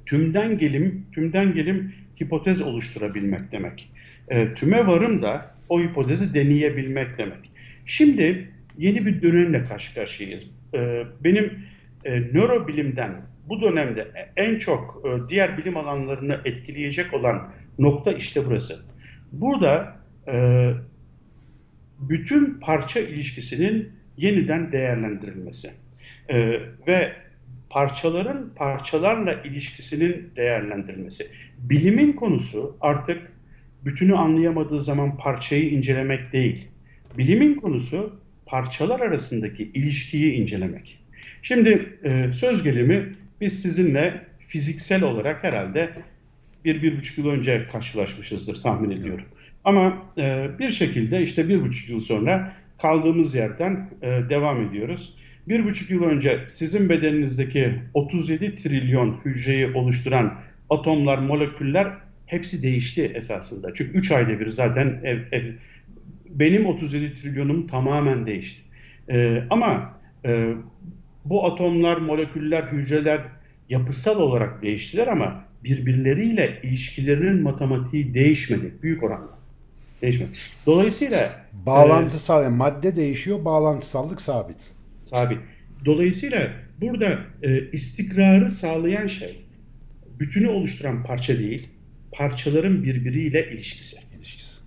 tümden gelim, tümden gelim hipotez oluşturabilmek demek. E, tüme varım da o hipotezi deneyebilmek demek. Şimdi yeni bir dönemle karşı karşıyayız. E, benim e, nörobilimden bu dönemde en çok e, diğer bilim alanlarını etkileyecek olan nokta işte burası. Burada e, bütün parça ilişkisinin yeniden değerlendirilmesi e, ve parçaların parçalarla ilişkisinin değerlendirilmesi. Bilimin konusu artık bütünü anlayamadığı zaman parçayı incelemek değil. Bilimin konusu parçalar arasındaki ilişkiyi incelemek. Şimdi e, söz gelimi biz sizinle fiziksel olarak herhalde bir, bir buçuk yıl önce karşılaşmışızdır tahmin ediyorum. Ama e, bir şekilde işte bir buçuk yıl sonra kaldığımız yerden e, devam ediyoruz. Bir buçuk yıl önce sizin bedeninizdeki 37 trilyon hücreyi oluşturan atomlar, moleküller hepsi değişti esasında. Çünkü 3 ayda bir zaten ev, ev, benim 37 trilyonum tamamen değişti. Ee, ama e, bu atomlar, moleküller, hücreler yapısal olarak değiştiler ama birbirleriyle ilişkilerinin matematiği değişmedi büyük oranda. Değişmedi. Dolayısıyla bağlantısal e, madde değişiyor, bağlantısallık sabit. Sabit. Dolayısıyla burada e, istikrarı sağlayan şey bütünü oluşturan parça değil, parçaların birbiriyle ilişkisi. İlişkisi.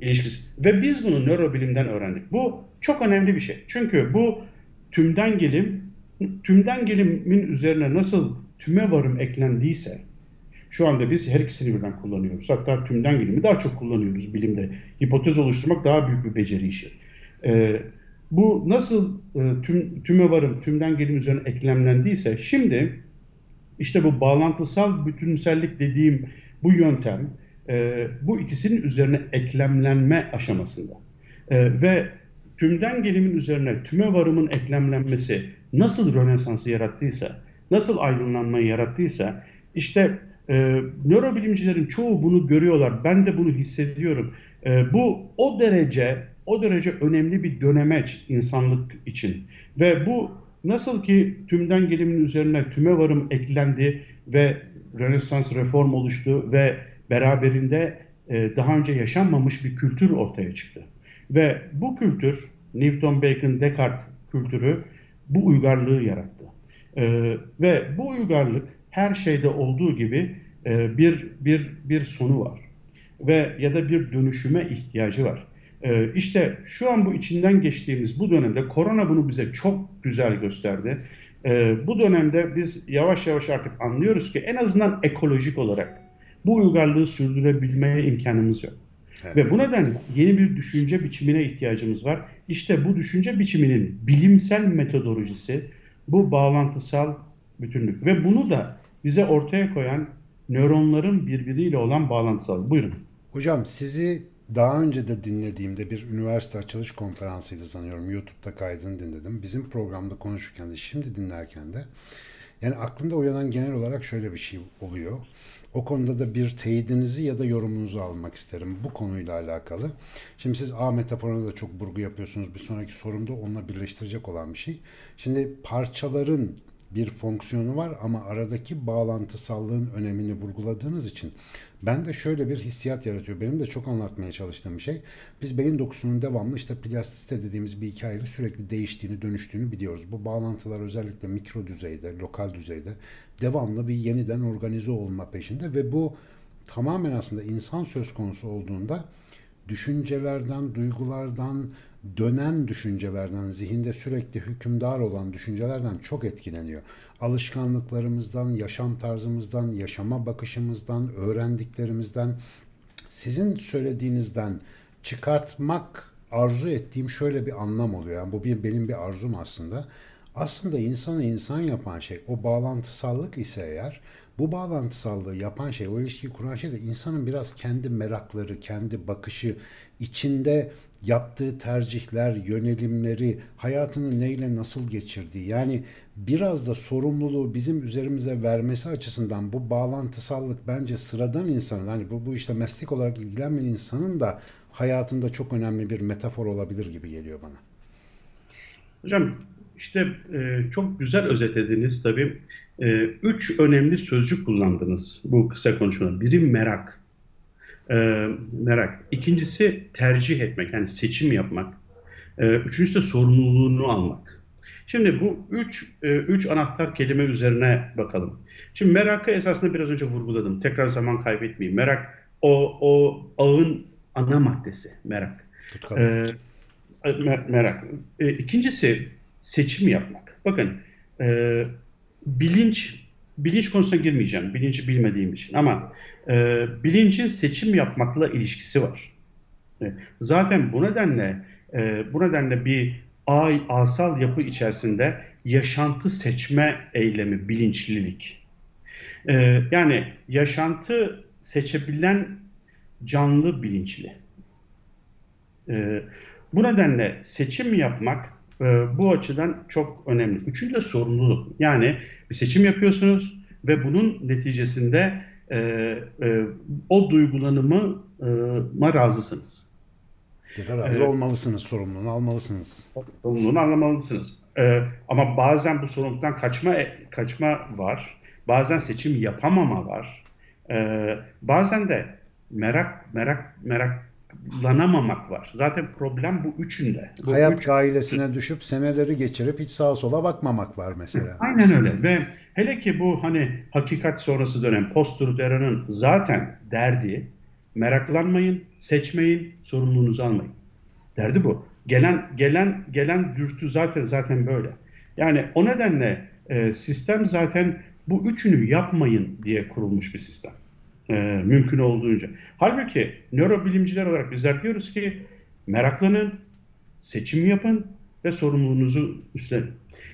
İlişkisi. Ve biz bunu nörobilimden öğrendik. Bu çok önemli bir şey. Çünkü bu tümden gelim, tümden gelimin üzerine nasıl tüme varım eklendiyse, şu anda biz her ikisini birden kullanıyoruz. Hatta tümden gelimi daha çok kullanıyoruz bilimde. Hipotez oluşturmak daha büyük bir beceri işi. Ee, bu nasıl e, tüm, tüme varım, tümden gelim üzerine eklemlendiyse şimdi İşte bu bağlantısal bütünsellik dediğim bu yöntem e, bu ikisinin üzerine eklemlenme aşamasında. E, ve tümden gelimin üzerine tüme varımın eklemlenmesi nasıl Rönesans'ı yarattıysa, nasıl aydınlanmayı yarattıysa işte e, nörobilimcilerin çoğu bunu görüyorlar. Ben de bunu hissediyorum. E, bu o derece o derece önemli bir dönemeç insanlık için. Ve bu nasıl ki tümden gelimin üzerine tüme varım eklendi ve Rönesans reform oluştu ve beraberinde e, daha önce yaşanmamış bir kültür ortaya çıktı. Ve bu kültür Newton, Bacon, Descartes kültürü bu uygarlığı yarattı. E, ve bu uygarlık her şeyde olduğu gibi e, bir bir bir sonu var ve ya da bir dönüşüme ihtiyacı var. E, işte şu an bu içinden geçtiğimiz bu dönemde korona bunu bize çok güzel gösterdi. E, bu dönemde biz yavaş yavaş artık anlıyoruz ki en azından ekolojik olarak bu uygarlığı sürdürebilmeye imkanımız yok. Ve bu nedenle yeni bir düşünce biçimine ihtiyacımız var. İşte bu düşünce biçiminin bilimsel metodolojisi bu bağlantısal bütünlük ve bunu da bize ortaya koyan nöronların birbiriyle olan bağlantısal. Buyurun. Hocam sizi daha önce de dinlediğimde bir üniversite açılış konferansıydı sanıyorum. YouTube'da kaydını dinledim. Bizim programda konuşurken de şimdi dinlerken de yani aklımda uyanan genel olarak şöyle bir şey oluyor. O konuda da bir teyidinizi ya da yorumunuzu almak isterim bu konuyla alakalı. Şimdi siz A metaforuna da çok burgu yapıyorsunuz. Bir sonraki sorumda onunla birleştirecek olan bir şey. Şimdi parçaların bir fonksiyonu var ama aradaki bağlantısallığın önemini vurguladığınız için ben de şöyle bir hissiyat yaratıyor. Benim de çok anlatmaya çalıştığım şey. Biz beyin dokusunun devamlı işte plastisite dediğimiz bir hikayeyle sürekli değiştiğini, dönüştüğünü biliyoruz. Bu bağlantılar özellikle mikro düzeyde, lokal düzeyde devamlı bir yeniden organize olma peşinde ve bu tamamen aslında insan söz konusu olduğunda düşüncelerden, duygulardan, dönen düşüncelerden, zihinde sürekli hükümdar olan düşüncelerden çok etkileniyor. Alışkanlıklarımızdan, yaşam tarzımızdan, yaşama bakışımızdan, öğrendiklerimizden, sizin söylediğinizden çıkartmak arzu ettiğim şöyle bir anlam oluyor. Yani bu bir, benim bir arzum aslında. Aslında insanı insan yapan şey o bağlantısallık ise eğer bu bağlantısallığı yapan şey, o ilişkiyi kuran şey de insanın biraz kendi merakları, kendi bakışı, içinde yaptığı tercihler, yönelimleri, hayatını neyle nasıl geçirdiği yani biraz da sorumluluğu bizim üzerimize vermesi açısından bu bağlantısallık bence sıradan insanın hani bu, bu işte meslek olarak ilgilenmeyen insanın da hayatında çok önemli bir metafor olabilir gibi geliyor bana. Hocam işte e, çok güzel özetlediniz tabii. E, üç önemli sözcük kullandınız bu kısa konuşmada. Biri merak. E, merak. İkincisi tercih etmek, yani seçim yapmak. E, üçüncüsü de sorumluluğunu almak. Şimdi bu üç, e, üç anahtar kelime üzerine bakalım. Şimdi merakı esasında biraz önce vurguladım. Tekrar zaman kaybetmeyeyim. Merak o, o ağın ana maddesi merak. Ee, mer merak. E, ikincisi seçim yapmak. Bakın e, bilinç bilinç konusuna girmeyeceğim. Bilinci bilmediğim için ama e, bilincin seçim yapmakla ilişkisi var. E, zaten bu nedenle e, bu nedenle bir asal yapı içerisinde yaşantı seçme eylemi bilinçlilik. E, yani yaşantı seçebilen canlı bilinçli. E, bu nedenle seçim yapmak e, bu açıdan çok önemli. Üçüncü de sorumluluk. Yani bir seçim yapıyorsunuz ve bunun neticesinde e, e, o duygulanımı e, razısınız. Ya da razı ee, olmalısınız, sorumluluğunu almalısınız. Sorumluluğunu almalısınız. Ee, ama bazen bu sorumluluktan kaçma kaçma var. Bazen seçim yapamama var. Ee, bazen de merak merak merak lanamamak var. Zaten problem bu üçünde. Bu Hayat üç... gailesine düşüp seneleri geçirip hiç sağa sola bakmamak var mesela. Aynen öyle ve hele ki bu hani hakikat sonrası dönem post-truth zaten derdi meraklanmayın, seçmeyin, sorumluluğunuzu almayın. Derdi bu. Gelen gelen gelen dürtü zaten zaten böyle. Yani o nedenle e, sistem zaten bu üçünü yapmayın diye kurulmuş bir sistem. E, mümkün olduğunca. Halbuki nörobilimciler olarak bizler diyoruz ki meraklanın, seçim yapın ve sorumluluğunuzu üstlenin.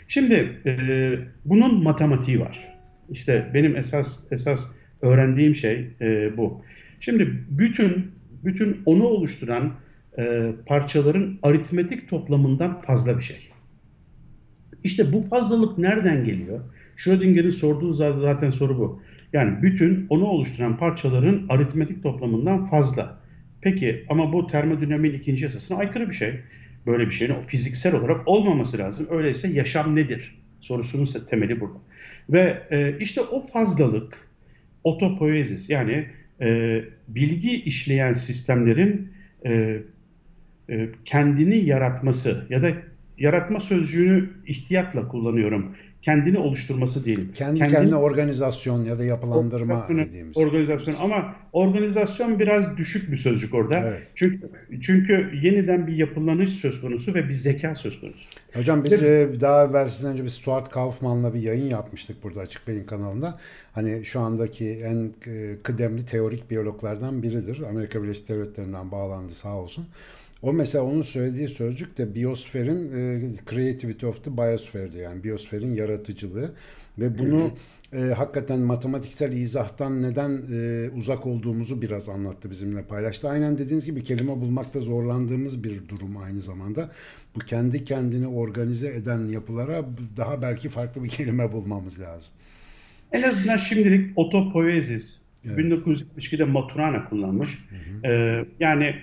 Şimdi e, bunun matematiği var. İşte benim esas esas öğrendiğim şey e, bu. Şimdi bütün bütün onu oluşturan e, parçaların aritmetik toplamından fazla bir şey. İşte bu fazlalık nereden geliyor? Schrödinger'in sorduğu zaten soru bu. Yani bütün onu oluşturan parçaların aritmetik toplamından fazla. Peki ama bu termodinamiğin ikinci yasasına aykırı bir şey. Böyle bir şeyin fiziksel olarak olmaması lazım. Öyleyse yaşam nedir? Sorusunun temeli burada. Ve e, işte o fazlalık otopoezis yani e, bilgi işleyen sistemlerin e, e, kendini yaratması ya da yaratma sözcüğünü ihtiyatla kullanıyorum kendini oluşturması değil. Kendi kendini, kendine organizasyon ya da yapılandırma dediğimiz. Organizasyon ama organizasyon biraz düşük bir sözcük orada. Evet. Çünkü çünkü yeniden bir yapılanış söz konusu ve bir zeka söz konusu. Hocam biz ve, daha evvel sizden önce bir Stuart Kaufman'la bir yayın yapmıştık burada Açık Beyin kanalında. Hani şu andaki en e, kıdemli teorik biyologlardan biridir. Amerika Birleşik Devletleri'nden bağlandı sağ olsun. O mesela onun söylediği sözcük de biosferin e, creativity of the biosphere'di yani biosferin yaratıcılığı ve bunu e, hakikaten matematiksel izahtan neden e, uzak olduğumuzu biraz anlattı bizimle paylaştı. Aynen dediğiniz gibi kelime bulmakta zorlandığımız bir durum aynı zamanda. Bu kendi kendini organize eden yapılara daha belki farklı bir kelime bulmamız lazım. En azından şimdilik otopoezis evet. 1972'de Maturana kullanmış. Hı hı. Ee, yani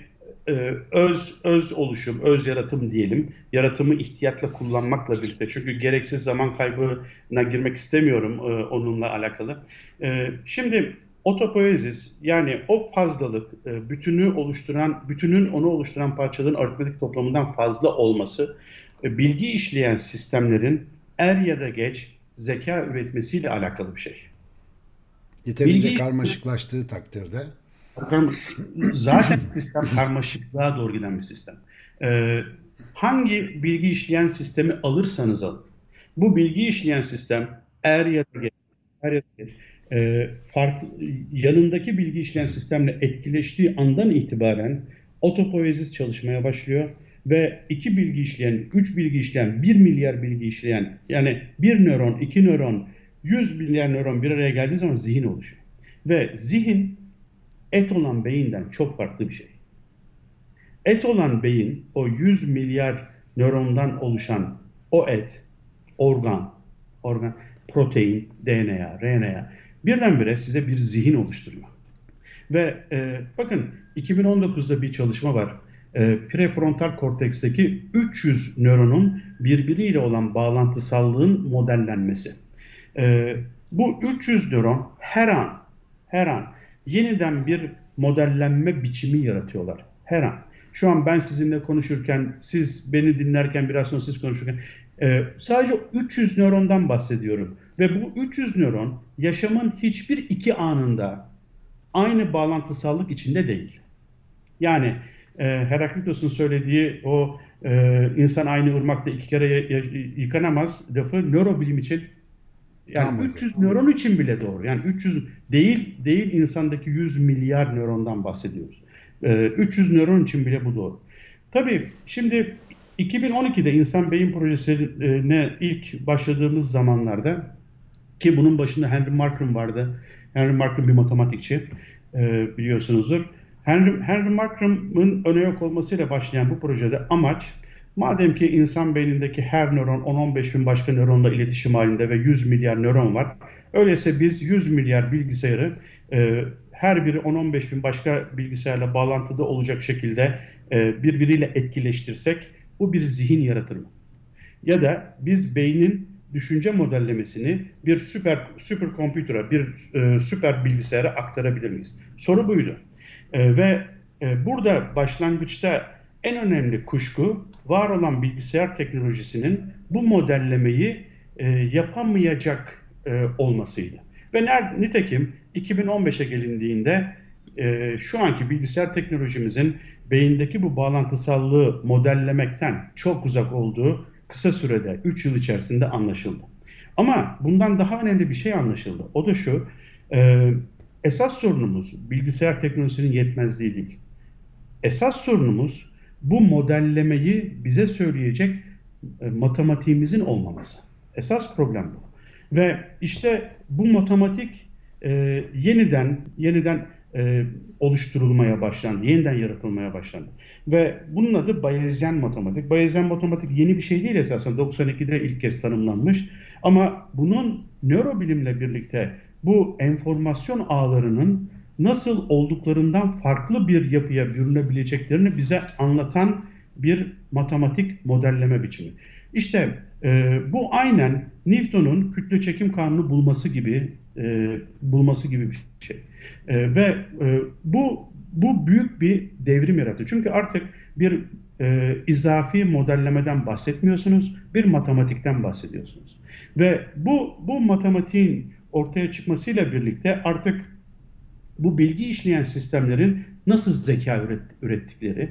e, öz öz oluşum, öz yaratım diyelim. Yaratımı ihtiyatla kullanmakla birlikte. Çünkü gereksiz zaman kaybına girmek istemiyorum e, onunla alakalı. E, şimdi otopoezis yani o fazlalık, e, bütünü oluşturan, bütünün onu oluşturan parçaların aritmetik toplamından fazla olması, e, bilgi işleyen sistemlerin er ya da geç zeka üretmesiyle alakalı bir şey. Yeterince bilgi karmaşıklaştığı takdirde Zaten sistem karmaşıklığa doğru giden bir sistem. Ee, hangi bilgi işleyen sistemi alırsanız alın. Bu bilgi işleyen sistem eğer ya da geç, er ya da geç e, farklı, yanındaki bilgi işleyen sistemle etkileştiği andan itibaren otopoezis çalışmaya başlıyor ve iki bilgi işleyen, üç bilgi işleyen, bir milyar bilgi işleyen yani bir nöron, iki nöron, yüz milyar nöron bir araya geldiği zaman zihin oluşuyor. Ve zihin et olan beyinden çok farklı bir şey. Et olan beyin o 100 milyar nörondan oluşan o et, organ, organ, protein, DNA, RNA birdenbire size bir zihin oluşturuyor. Ve e, bakın 2019'da bir çalışma var. E, prefrontal korteksteki 300 nöronun birbiriyle olan bağlantısallığın modellenmesi. E, bu 300 nöron her an, her an yeniden bir modellenme biçimi yaratıyorlar. Her an. Şu an ben sizinle konuşurken, siz beni dinlerken, biraz sonra siz konuşurken e, sadece 300 nörondan bahsediyorum. Ve bu 300 nöron yaşamın hiçbir iki anında aynı bağlantısallık içinde değil. Yani e, Heraklitos'un söylediği o e, insan aynı ırmakta iki kere yıkanamaz lafı nörobilim için yani tamam. 300 nöron için bile doğru. Yani 300 değil değil insandaki 100 milyar nörondan bahsediyoruz. Ee, 300 nöron için bile bu doğru. Tabii şimdi 2012'de insan beyin projesine ilk başladığımız zamanlarda ki bunun başında Henry Markram vardı. Henry Markram bir matematikçi e, biliyorsunuzdur. Henry, Henry Markram'ın öne yok olmasıyla başlayan bu projede amaç Madem ki insan beynindeki her nöron 10-15 bin başka nöronla iletişim halinde ve 100 milyar nöron var. Öyleyse biz 100 milyar bilgisayarı e, her biri 10-15 bin başka bilgisayarla bağlantıda olacak şekilde e, birbiriyle etkileştirsek bu bir zihin yaratır mı? Ya da biz beynin düşünce modellemesini bir süper süper kompütöre, bir e, süper bilgisayara aktarabilir miyiz? Soru buydu. E, ve e, burada başlangıçta en önemli kuşku var olan bilgisayar teknolojisinin bu modellemeyi e, yapamayacak e, olmasıydı. Ve ner, nitekim 2015'e gelindiğinde e, şu anki bilgisayar teknolojimizin beyindeki bu bağlantısallığı modellemekten çok uzak olduğu kısa sürede 3 yıl içerisinde anlaşıldı. Ama bundan daha önemli bir şey anlaşıldı. O da şu, e, esas sorunumuz bilgisayar teknolojisinin yetmezliği değil. Esas sorunumuz bu modellemeyi bize söyleyecek e, matematiğimizin olmaması. Esas problem bu. Ve işte bu matematik e, yeniden yeniden e, oluşturulmaya başlandı. Yeniden yaratılmaya başlandı. Ve bunun adı Bayezyen matematik. Bayezyen matematik yeni bir şey değil esasen. 92'de ilk kez tanımlanmış. Ama bunun nörobilimle birlikte bu enformasyon ağlarının nasıl olduklarından farklı bir yapıya bürünebileceklerini bize anlatan bir matematik modelleme biçimi. İşte e, bu aynen Newton'un kütle çekim kanunu bulması gibi e, bulması gibi bir şey. E, ve e, bu bu büyük bir devrim yarattı. Çünkü artık bir e, izafi modellemeden bahsetmiyorsunuz, bir matematikten bahsediyorsunuz. Ve bu bu matematiğin ortaya çıkmasıyla birlikte artık bu bilgi işleyen sistemlerin nasıl zeka üret, ürettikleri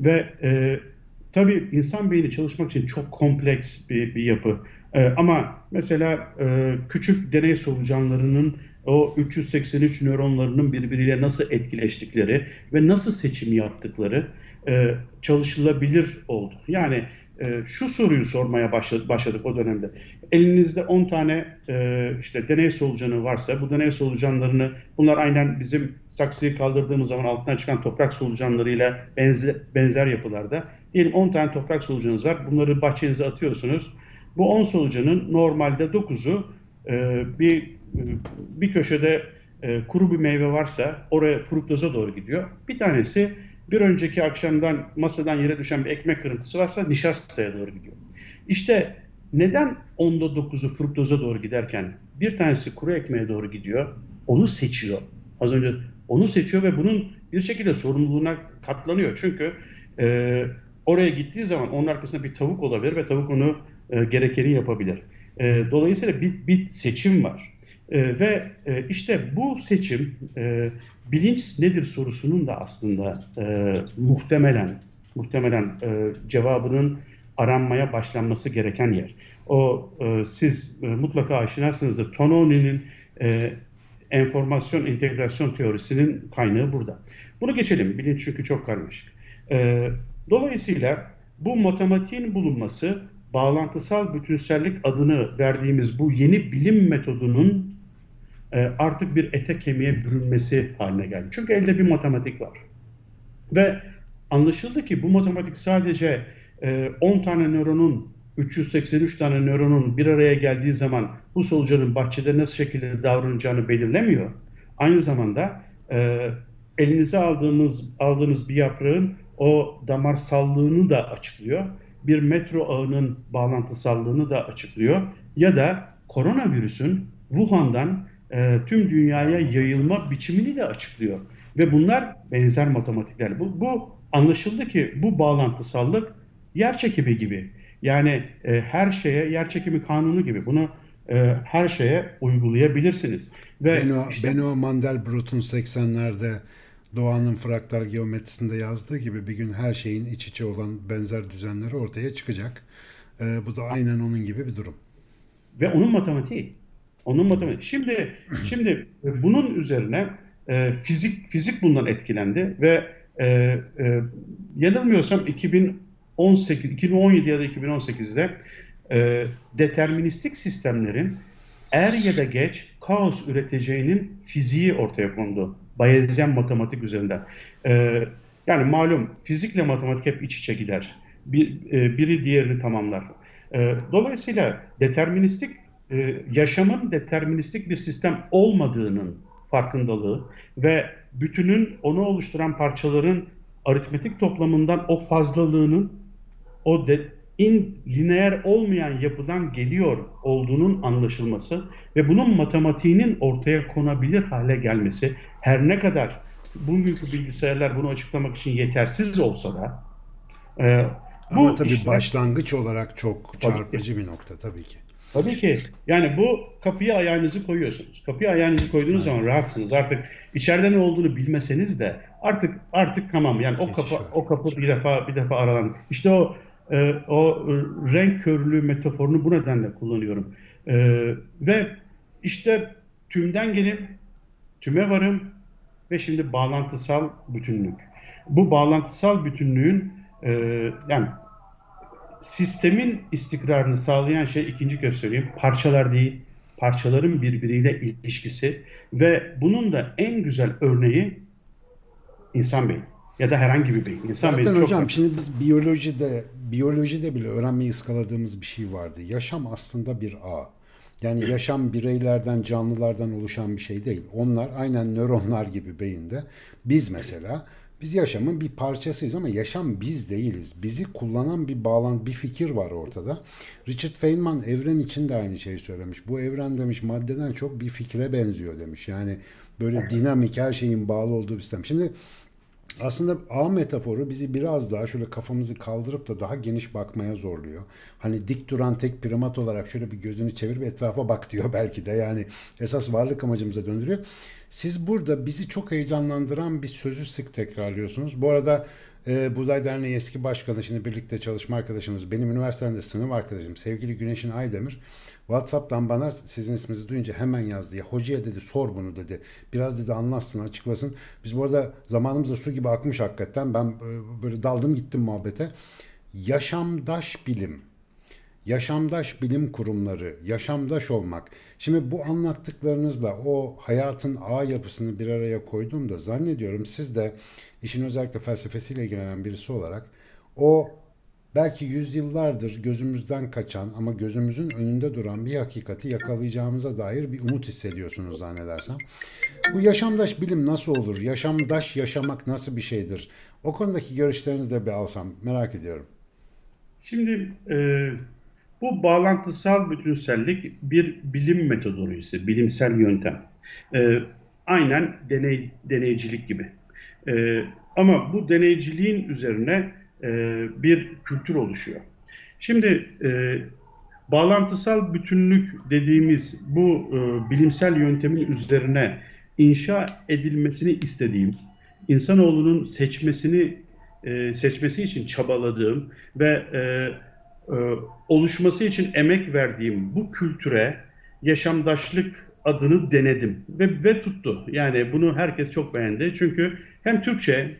ve e, tabii insan beyni çalışmak için çok kompleks bir, bir yapı. E, ama mesela e, küçük deney solucanlarının o 383 nöronlarının birbiriyle nasıl etkileştikleri ve nasıl seçim yaptıkları e, çalışılabilir oldu. Yani e, şu soruyu sormaya başladık, başladık o dönemde. Elinizde 10 tane e, işte deney solucanı varsa bu deney solucanlarını bunlar aynen bizim saksıyı kaldırdığımız zaman altından çıkan toprak solucanlarıyla benzer, benzer yapılarda. Diyelim 10 tane toprak solucanınız var. Bunları bahçenize atıyorsunuz. Bu 10 solucanın normalde 9'u e, bir e, bir köşede e, kuru bir meyve varsa oraya fruktoza doğru gidiyor. Bir tanesi bir önceki akşamdan masadan yere düşen bir ekmek kırıntısı varsa nişastaya doğru gidiyor. İşte neden onda 9'u fruktoza doğru giderken bir tanesi kuru ekmeğe doğru gidiyor? Onu seçiyor. Az önce onu seçiyor ve bunun bir şekilde sorumluluğuna katlanıyor. Çünkü e, oraya gittiği zaman onun arkasında bir tavuk olabilir ve tavuk onu e, gerekeni yapabilir. E, dolayısıyla bir, bir seçim var. E, ve e, işte bu seçim e, bilinç nedir sorusunun da aslında e, muhtemelen muhtemelen e, cevabının aranmaya başlanması gereken yer. O e, siz e, mutlaka aşinasınızdır. Tononi'nin e, enformasyon integrasyon teorisinin kaynağı burada. Bunu geçelim. Bilinç çünkü çok karmaşık. E, dolayısıyla bu matematiğin bulunması bağlantısal bütünsellik adını verdiğimiz bu yeni bilim metodunun e, artık bir ete kemiğe bürünmesi haline geldi. Çünkü elde bir matematik var. Ve anlaşıldı ki bu matematik sadece 10 e, tane nöronun 383 tane nöronun bir araya geldiği zaman bu solucanın bahçede nasıl şekilde davranacağını belirlemiyor. Aynı zamanda e, elinize aldığınız aldığınız bir yaprağın o damarsallığını da açıklıyor. Bir metro ağının bağlantısallığını da açıklıyor. Ya da koronavirüsün Wuhan'dan e, tüm dünyaya yayılma biçimini de açıklıyor. Ve bunlar benzer matematikler. Bu, bu anlaşıldı ki bu bağlantısallık yer çekimi gibi. Yani e, her şeye yer çekimi kanunu gibi. Bunu e, her şeye uygulayabilirsiniz. Ve Beno, işte, Beno Mandelbrot'un 80'lerde doğanın fraktal geometrisinde yazdığı gibi bir gün her şeyin iç içe olan benzer düzenleri ortaya çıkacak. E, bu da aynen onun gibi bir durum. Ve onun matematiği. Onun matematik. Şimdi şimdi e, bunun üzerine e, fizik fizik bundan etkilendi ve e, e, yanılmıyorsam 2018 2017 ya da 2018'de e, deterministik sistemlerin er ya da geç kaos üreteceğinin fiziği ortaya kondu. Bayezyen matematik üzerinden. E, yani malum fizikle matematik hep iç içe gider. Bir, e, biri diğerini tamamlar. E, dolayısıyla deterministik e, yaşamın deterministik bir sistem olmadığının farkındalığı ve bütünün onu oluşturan parçaların aritmetik toplamından o fazlalığının o de, in lineer olmayan yapıdan geliyor olduğunun anlaşılması ve bunun matematiğinin ortaya konabilir hale gelmesi her ne kadar bugünkü bilgisayarlar bunu açıklamak için yetersiz olsa da e, bu Ama tabii işler, başlangıç olarak çok çarpıcı bir nokta tabii ki. Tabii ki. Yani bu kapıya ayağınızı koyuyorsunuz. Kapıya ayağınızı koyduğunuz zaman rahatsınız. Artık içeride ne olduğunu bilmeseniz de artık artık tamam. Yani o kapı o kapı bir defa bir defa aralan. İşte o e, o renk körlüğü metaforunu bu nedenle kullanıyorum. E, ve işte tümden gelip tüme varım ve şimdi bağlantısal bütünlük. Bu bağlantısal bütünlüğün e, yani sistemin istikrarını sağlayan şey ikinci söyleyeyim parçalar değil, parçaların birbiriyle ilişkisi ve bunun da en güzel örneği insan beyni ya da herhangi bir beyin. İnsan Zaten beyni hocam çok... şimdi biz biyolojide biyolojide bile öğrenmeyi ıskaladığımız bir şey vardı. Yaşam aslında bir ağ. Yani yaşam bireylerden, canlılardan oluşan bir şey değil. Onlar aynen nöronlar gibi beyinde. Biz mesela biz yaşamın bir parçasıyız ama yaşam biz değiliz. Bizi kullanan bir bağlantı, bir fikir var ortada. Richard Feynman evren için de aynı şeyi söylemiş. Bu evren demiş maddeden çok bir fikre benziyor demiş. Yani böyle dinamik her şeyin bağlı olduğu bir sistem. Şimdi aslında ağ metaforu bizi biraz daha şöyle kafamızı kaldırıp da daha geniş bakmaya zorluyor. Hani dik duran tek primat olarak şöyle bir gözünü çevir ve etrafa bak diyor belki de. Yani esas varlık amacımıza döndürüyor. Siz burada bizi çok heyecanlandıran bir sözü sık tekrarlıyorsunuz. Bu arada e, Buğday Derneği eski başkanı, şimdi birlikte çalışma arkadaşımız, benim üniversitemde sınıf arkadaşım sevgili Güneşin Aydemir WhatsApp'tan bana sizin isminizi duyunca hemen yazdı. Ya hocaya dedi sor bunu dedi. Biraz dedi anlatsın açıklasın. Biz bu arada zamanımız da su gibi akmış hakikaten. Ben e, böyle daldım gittim muhabbete. Yaşamdaş bilim yaşamdaş bilim kurumları, yaşamdaş olmak. Şimdi bu anlattıklarınızla o hayatın ağ yapısını bir araya koyduğumda zannediyorum siz de işin özellikle felsefesiyle ilgilenen birisi olarak o belki yüzyıllardır gözümüzden kaçan ama gözümüzün önünde duran bir hakikati yakalayacağımıza dair bir umut hissediyorsunuz zannedersem. Bu yaşamdaş bilim nasıl olur? Yaşamdaş yaşamak nasıl bir şeydir? O konudaki görüşlerinizi de bir alsam merak ediyorum. Şimdi e, bu bağlantısal bütünsellik bir bilim metodolojisi, bilimsel yöntem. E, aynen deney deneycilik gibi. E, ama bu deneyciliğin üzerine e, bir kültür oluşuyor. Şimdi e, bağlantısal bütünlük dediğimiz bu e, bilimsel yöntemin üzerine inşa edilmesini istediğim, insanoğlunun seçmesini e, seçmesi için çabaladığım ve e, oluşması için emek verdiğim bu kültüre yaşamdaşlık adını denedim ve, ve tuttu. Yani bunu herkes çok beğendi. Çünkü hem Türkçe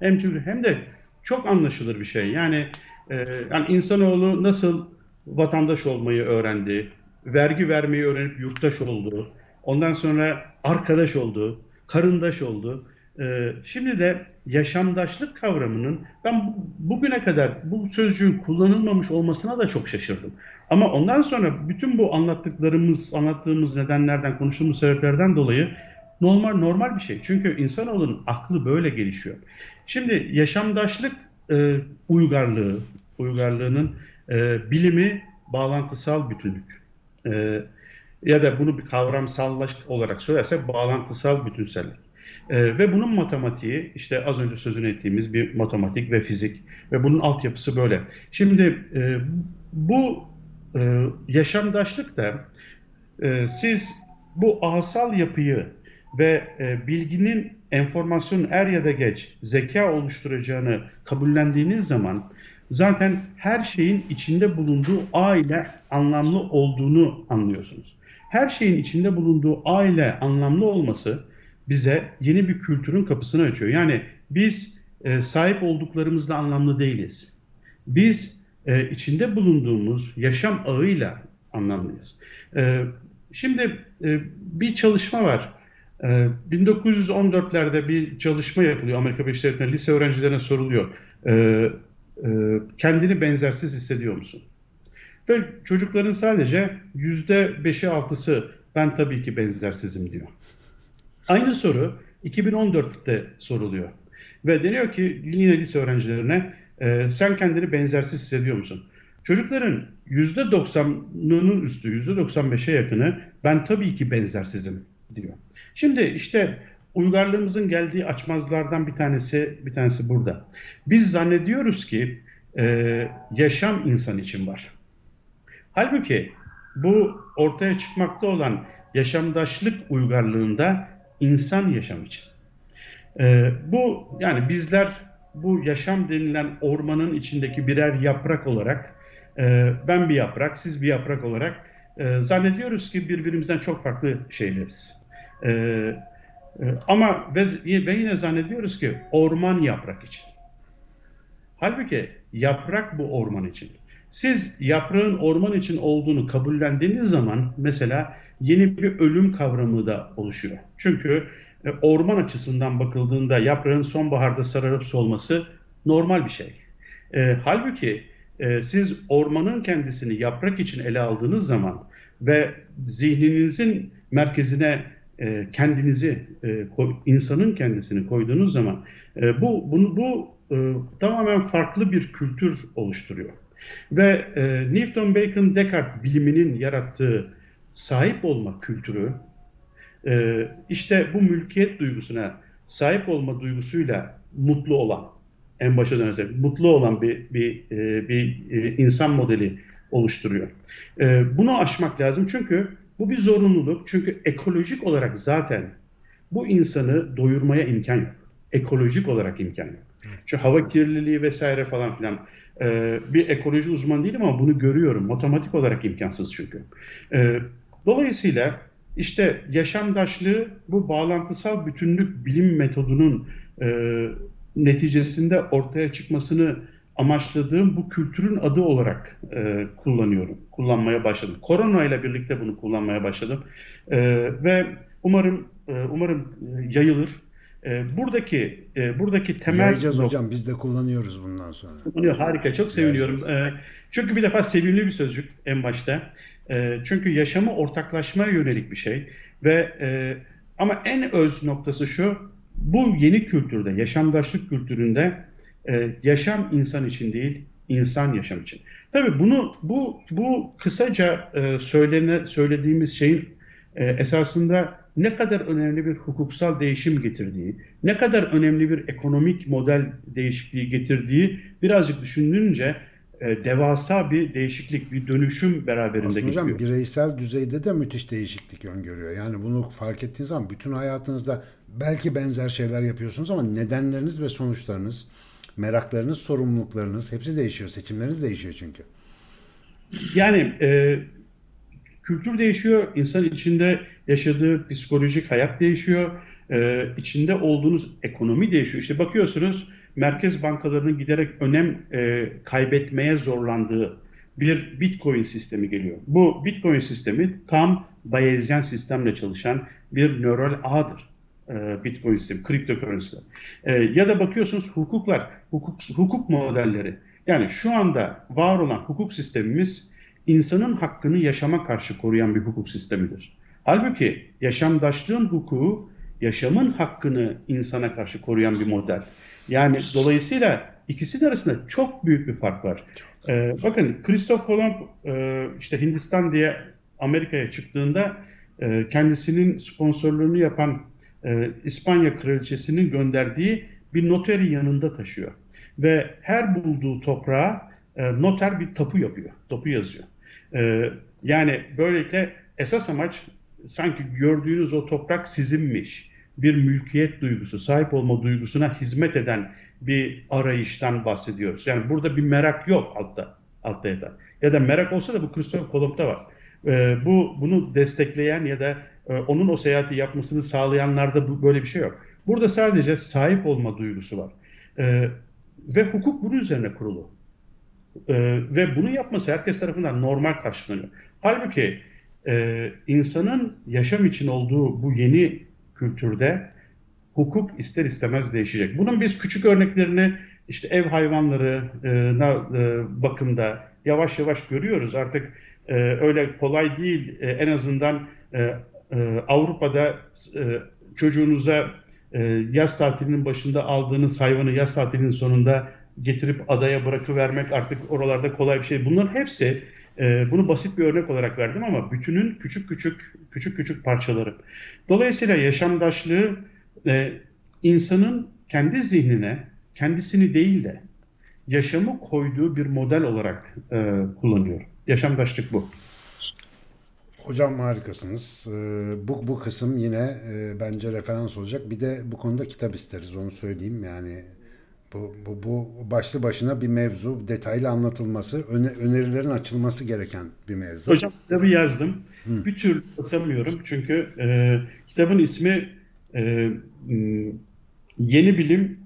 hem Türkçe hem de çok anlaşılır bir şey. Yani e, yani insanoğlu nasıl vatandaş olmayı öğrendi, vergi vermeyi öğrenip yurttaş oldu, ondan sonra arkadaş oldu, karındaş oldu. E, şimdi de yaşamdaşlık kavramının ben bugüne kadar bu sözcüğün kullanılmamış olmasına da çok şaşırdım. Ama ondan sonra bütün bu anlattıklarımız, anlattığımız nedenlerden, konuştuğumuz sebeplerden dolayı normal normal bir şey. Çünkü insanoğlunun aklı böyle gelişiyor. Şimdi yaşamdaşlık e, uygarlığı, uygarlığının e, bilimi bağlantısal bütünlük. E, ya da bunu bir kavramsallaş olarak söylersek bağlantısal bütünsellik. E, ve bunun matematiği işte az önce sözünü ettiğimiz bir matematik ve fizik ve bunun altyapısı böyle. Şimdi e, bu e, yaşamdaşlık da e, siz bu asal yapıyı ve e, bilginin enformasyonun er ya da geç zeka oluşturacağını kabullendiğiniz zaman zaten her şeyin içinde bulunduğu ağ ile anlamlı olduğunu anlıyorsunuz. Her şeyin içinde bulunduğu ağ ile anlamlı olması bize yeni bir kültürün kapısını açıyor. Yani biz e, sahip olduklarımızla anlamlı değiliz. Biz e, içinde bulunduğumuz yaşam ağıyla anlamlıyız. E, şimdi e, bir çalışma var. E, 1914'lerde bir çalışma yapılıyor Amerika Birleşik Devletleri'nde lise öğrencilerine soruluyor. E, e, kendini benzersiz hissediyor musun? Ve çocukların sadece yüzde beşi altısı ben tabii ki benzersizim diyor. Aynı soru 2014'te soruluyor. Ve deniyor ki yine lise öğrencilerine e, sen kendini benzersiz hissediyor musun? Çocukların %90'ının üstü, %95'e yakını ben tabii ki benzersizim diyor. Şimdi işte uygarlığımızın geldiği açmazlardan bir tanesi bir tanesi burada. Biz zannediyoruz ki e, yaşam insan için var. Halbuki bu ortaya çıkmakta olan yaşamdaşlık uygarlığında insan yaşam için. E, bu yani bizler bu yaşam denilen ormanın içindeki birer yaprak olarak e, ben bir yaprak, siz bir yaprak olarak e, zannediyoruz ki birbirimizden çok farklı şeyleriz. E, e, ama ve, ve yine zannediyoruz ki orman yaprak için. Halbuki yaprak bu orman için. Siz yaprağın orman için olduğunu kabullendiğiniz zaman mesela yeni bir ölüm kavramı da oluşuyor. Çünkü e, orman açısından bakıldığında yaprağın sonbaharda sararıp solması normal bir şey. E, halbuki e, siz ormanın kendisini yaprak için ele aldığınız zaman ve zihninizin merkezine e, kendinizi, e, insanın kendisini koyduğunuz zaman e, bu bunu bu e, tamamen farklı bir kültür oluşturuyor. Ve e, Newton Bacon Descartes biliminin yarattığı sahip olma kültürü e, işte bu mülkiyet duygusuna sahip olma duygusuyla mutlu olan en başa dönersek mutlu olan bir bir e, bir e, insan modeli oluşturuyor. E, bunu aşmak lazım çünkü bu bir zorunluluk. Çünkü ekolojik olarak zaten bu insanı doyurmaya imkan yok. Ekolojik olarak imkan yok. Şu hava kirliliği vesaire falan filan. Ee, bir ekoloji uzmanı değilim ama bunu görüyorum. Matematik olarak imkansız çünkü. Ee, dolayısıyla işte yaşamdaşlığı bu bağlantısal bütünlük bilim metodunun e, neticesinde ortaya çıkmasını amaçladığım bu kültürün adı olarak e, kullanıyorum, kullanmaya başladım. Korona ile birlikte bunu kullanmaya başladım e, ve umarım e, umarım e, yayılır. E, buradaki e, buradaki temel Yayacağız hocam biz de kullanıyoruz bundan sonra. Kullanıyor harika çok seviniyorum. E, çünkü bir defa sevimli bir sözcük en başta. E, çünkü yaşamı ortaklaşmaya yönelik bir şey ve e, ama en öz noktası şu bu yeni kültürde yaşamdaşlık kültüründe e, yaşam insan için değil, insan yaşam için. Tabii bunu bu bu kısaca e, söylene, söylediğimiz şeyin e, esasında ne kadar önemli bir hukuksal değişim getirdiği, ne kadar önemli bir ekonomik model değişikliği getirdiği birazcık düşününce e, devasa bir değişiklik, bir dönüşüm beraberinde Aslında getiriyor. hocam bireysel düzeyde de müthiş değişiklik öngörüyor. Yani bunu fark ettiğiniz zaman bütün hayatınızda belki benzer şeyler yapıyorsunuz ama nedenleriniz ve sonuçlarınız meraklarınız, sorumluluklarınız hepsi değişiyor. Seçimleriniz değişiyor çünkü. Yani e, kültür değişiyor, insan içinde yaşadığı psikolojik hayat değişiyor, e, içinde olduğunuz ekonomi değişiyor. İşte bakıyorsunuz merkez bankalarının giderek önem e, kaybetmeye zorlandığı bir Bitcoin sistemi geliyor. Bu Bitcoin sistemi tam Bayesian sistemle çalışan bir nöral ağdır. E, Bitcoin sistemi, cryptocurrency. E, ya da bakıyorsunuz hukuklar, hukuk, hukuk modelleri. Yani şu anda var olan hukuk sistemimiz insanın hakkını yaşama karşı koruyan bir hukuk sistemidir. Halbuki yaşamdaşlığın hukuku yaşamın hakkını insana karşı koruyan bir model. Yani dolayısıyla ikisinin arasında çok büyük bir fark var. Ee, bakın Christoph Kolomb e, işte Hindistan diye Amerika'ya çıktığında e, kendisinin sponsorluğunu yapan e, İspanya kraliçesinin gönderdiği bir noteri yanında taşıyor. Ve her bulduğu toprağa e, noter bir tapu yapıyor, tapu yazıyor. E, yani böylelikle esas amaç sanki gördüğünüz o toprak sizinmiş. Bir mülkiyet duygusu, sahip olma duygusuna hizmet eden bir arayıştan bahsediyoruz. Yani burada bir merak yok altta, altta yatan. Ya da merak olsa da bu Christoph Kolomb'da var. E, bu bunu destekleyen ya da e, onun o seyahati yapmasını sağlayanlarda böyle bir şey yok. Burada sadece sahip olma duygusu var. E, ve hukuk bunun üzerine kurulu. E, ve bunu yapması herkes tarafından normal karşılanıyor. Halbuki e, insanın yaşam için olduğu bu yeni kültürde hukuk ister istemez değişecek. Bunun biz küçük örneklerini işte ev hayvanları e, e, bakımda yavaş yavaş görüyoruz. Artık e, öyle kolay değil. E, en azından e, e, Avrupa'da e, çocuğunuza e, yaz tatilinin başında aldığınız hayvanı yaz tatilinin sonunda getirip adaya bırakıvermek artık oralarda kolay bir şey. Bunların hepsi e, bunu basit bir örnek olarak verdim ama bütünün küçük küçük küçük küçük parçaları. Dolayısıyla yaşamdaşlığı e, insanın kendi zihnine kendisini değil de yaşamı koyduğu bir model olarak e, kullanıyor. Yaşamdaşlık bu. Hocam harikasınız. Ee, bu, bu kısım yine e, bence referans olacak. Bir de bu konuda kitap isteriz onu söyleyeyim. Yani bu, bu, bu başlı başına bir mevzu. Detaylı anlatılması, öne, önerilerin açılması gereken bir mevzu. Hocam kitabı yazdım. Hı. Bir türlü basamıyorum. Çünkü e, kitabın ismi e, Yeni Bilim,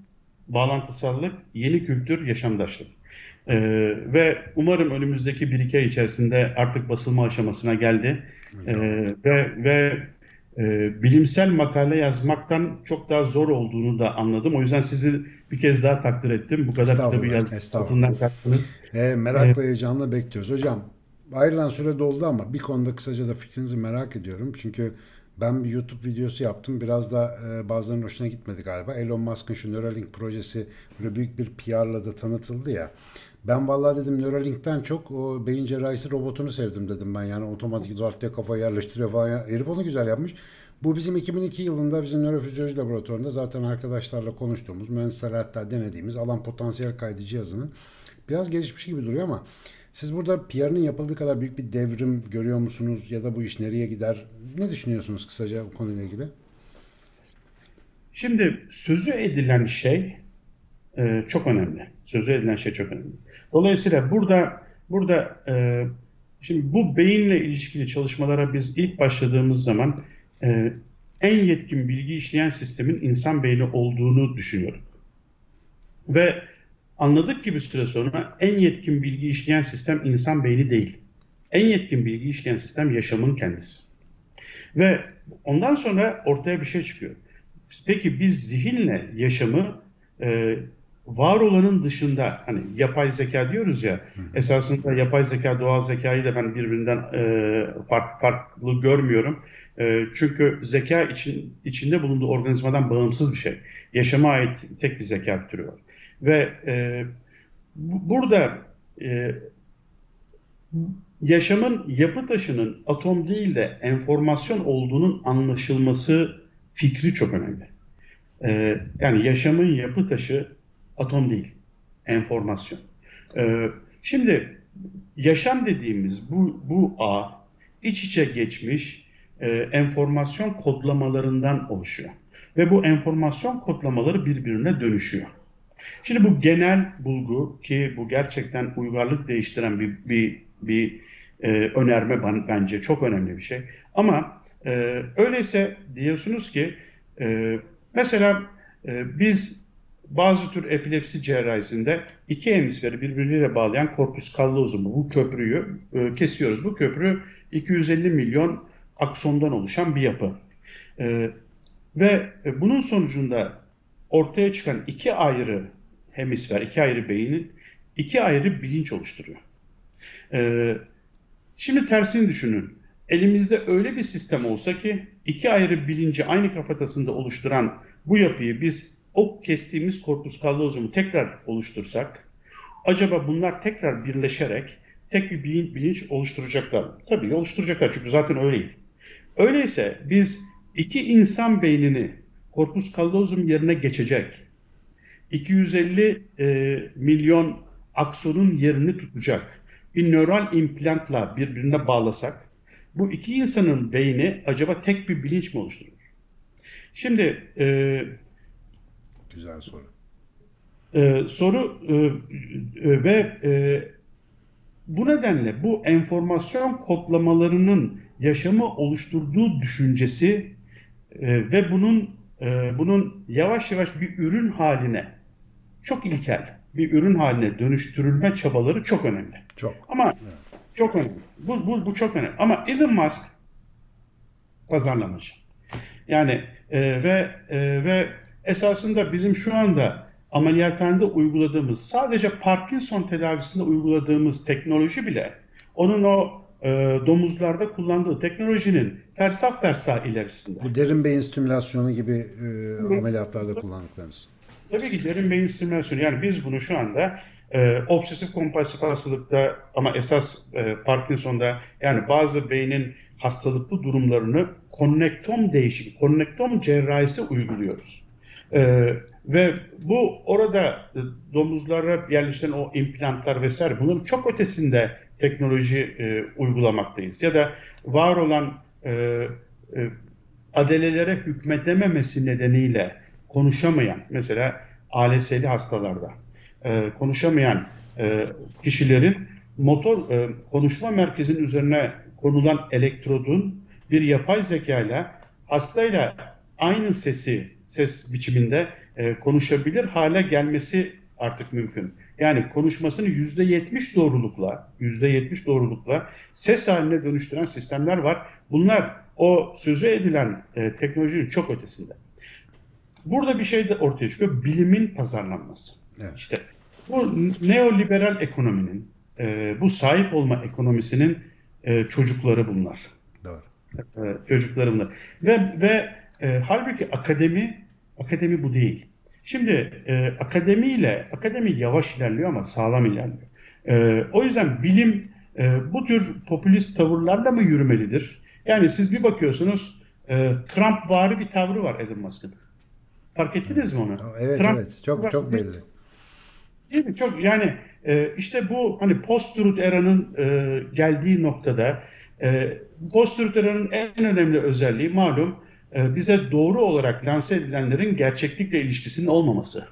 Bağlantısallık, Yeni Kültür, Yaşamdaşlık. E, ve umarım önümüzdeki bir iki ay içerisinde artık basılma aşamasına geldi. E, ve ve e, bilimsel makale yazmaktan çok daha zor olduğunu da anladım. O yüzden sizi bir kez daha takdir ettim. Bu kadar kitabı yazdınız. E, merakla, heyecanla bekliyoruz. Hocam ayrılan süre doldu ama bir konuda kısaca da fikrinizi merak ediyorum. Çünkü ben bir YouTube videosu yaptım. Biraz da e, bazılarının hoşuna gitmedi galiba. Elon Musk'ın şu Neuralink projesi böyle büyük bir PR'la da tanıtıldı ya. Ben vallahi dedim Neuralink'ten çok o beyin cerrahisi robotunu sevdim dedim ben. Yani otomatik zart kafayı yerleştiriyor falan. Herif onu güzel yapmış. Bu bizim 2002 yılında bizim nörofizyoloji laboratuvarında zaten arkadaşlarla konuştuğumuz, mühendislerle hatta denediğimiz alan potansiyel kaydı cihazının biraz gelişmiş gibi duruyor ama siz burada PR'ın yapıldığı kadar büyük bir devrim görüyor musunuz ya da bu iş nereye gider? Ne düşünüyorsunuz kısaca bu konuyla ilgili? Şimdi sözü edilen şey e, çok önemli. Sözü edilen şey çok önemli. Dolayısıyla burada burada e, şimdi bu beyinle ilişkili çalışmalara biz ilk başladığımız zaman e, en yetkin bilgi işleyen sistemin insan beyni olduğunu düşünüyorum. Ve anladık ki bir süre sonra en yetkin bilgi işleyen sistem insan beyni değil. En yetkin bilgi işleyen sistem yaşamın kendisi. Ve ondan sonra ortaya bir şey çıkıyor. Peki biz zihinle yaşamı e, var olanın dışında hani yapay zeka diyoruz ya esasında yapay zeka doğal zekayı da ben birbirinden e, fark, farklı görmüyorum. E, çünkü zeka için içinde bulunduğu organizmadan bağımsız bir şey. Yaşama ait tek bir zeka türü var. Ve e, burada e, yaşamın yapı taşının atom değil de enformasyon olduğunun anlaşılması fikri çok önemli. E, yani yaşamın yapı taşı atom değil, enformasyon. E, şimdi yaşam dediğimiz bu, bu ağ iç içe geçmiş e, enformasyon kodlamalarından oluşuyor. Ve bu enformasyon kodlamaları birbirine dönüşüyor. Şimdi bu genel bulgu ki bu gerçekten uygarlık değiştiren bir, bir, bir e, önerme bence çok önemli bir şey. Ama e, öyleyse diyorsunuz ki e, mesela e, biz bazı tür epilepsi cerrahisinde iki hemisferi birbiriyle bağlayan korpus callosum bu köprüyü e, kesiyoruz. Bu köprü 250 milyon aksondan oluşan bir yapı. E, ve bunun sonucunda ortaya çıkan iki ayrı hemisfer, iki ayrı beynin iki ayrı bilinç oluşturuyor. E, şimdi tersini düşünün. Elimizde öyle bir sistem olsa ki iki ayrı bilinci aynı kafatasında oluşturan bu yapıyı biz o kestiğimiz korpus kallozumu tekrar oluştursak acaba bunlar tekrar birleşerek tek bir bilinç oluşturacaklar mı? Tabii oluşturacaklar çünkü zaten öyleydi. Öyleyse biz iki insan beynini korpus callosum yerine geçecek 250 e, milyon aksonun yerini tutacak bir nöral implantla birbirine bağlasak bu iki insanın beyni acaba tek bir bilinç mi oluşturur? Şimdi e, güzel soru. E, soru e, e, ve e, bu nedenle bu enformasyon kodlamalarının yaşamı oluşturduğu düşüncesi e, ve bunun e, bunun yavaş yavaş bir ürün haline çok ilkel bir ürün haline dönüştürülme çabaları çok önemli. Çok. Ama evet. çok önemli. Bu, bu, bu çok önemli. Ama Elon Musk pazarlamacı. Yani e, ve e, ve esasında bizim şu anda ameliyathanede uyguladığımız sadece Parkinson tedavisinde uyguladığımız teknoloji bile onun o e, domuzlarda kullandığı teknolojinin fersah fersah ilerisinde. Bu derin beyin stimülasyonu gibi e, ameliyatlarda kullandıklarınız. Tabii ki derin beyin stimülasyonu. Yani biz bunu şu anda e, obsesif kompulsif hastalıkta ama esas e, Parkinson'da yani bazı beynin hastalıklı durumlarını konnektom değişimi, konnektom cerrahisi uyguluyoruz. E, ve bu orada e, domuzlara yerleştirilen o implantlar vesaire bunun çok ötesinde teknoloji e, uygulamaktayız. Ya da var olan e, e, adelelere hükmedememesi nedeniyle konuşamayan mesela ALS'li hastalarda e, konuşamayan e, kişilerin motor e, konuşma merkezinin üzerine konulan elektrodun bir yapay zekayla hastayla aynı sesi ses biçiminde e, konuşabilir hale gelmesi artık mümkün. yani konuşmasını yüzde yetmiş doğrulukla, yüzde yetmiş doğrulukla ses haline dönüştüren sistemler var. Bunlar o sözü edilen e, teknolojinin çok ötesinde. Burada bir şey de ortaya çıkıyor. Bilimin pazarlanması. Evet. İşte bu neoliberal ekonominin, e, bu sahip olma ekonomisinin e, çocukları bunlar. Doğru. E, çocukları bunlar. Ve ve e, halbuki akademi akademi bu değil. Şimdi e, akademiyle akademi yavaş ilerliyor ama sağlam ilerliyor. E, o yüzden bilim e, bu tür popülist tavırlarla mı yürümelidir? Yani siz bir bakıyorsunuz e, Trump vari bir tavrı var Elon Musk'ın. Fark ettiniz mi onu? Evet Trump, evet çok çok belli. Değil mi? Çok yani e, işte bu hani post-truth eranın e, geldiği noktada e, post-truth eranın en önemli özelliği malum bize doğru olarak lanse edilenlerin gerçeklikle ilişkisinin olmaması.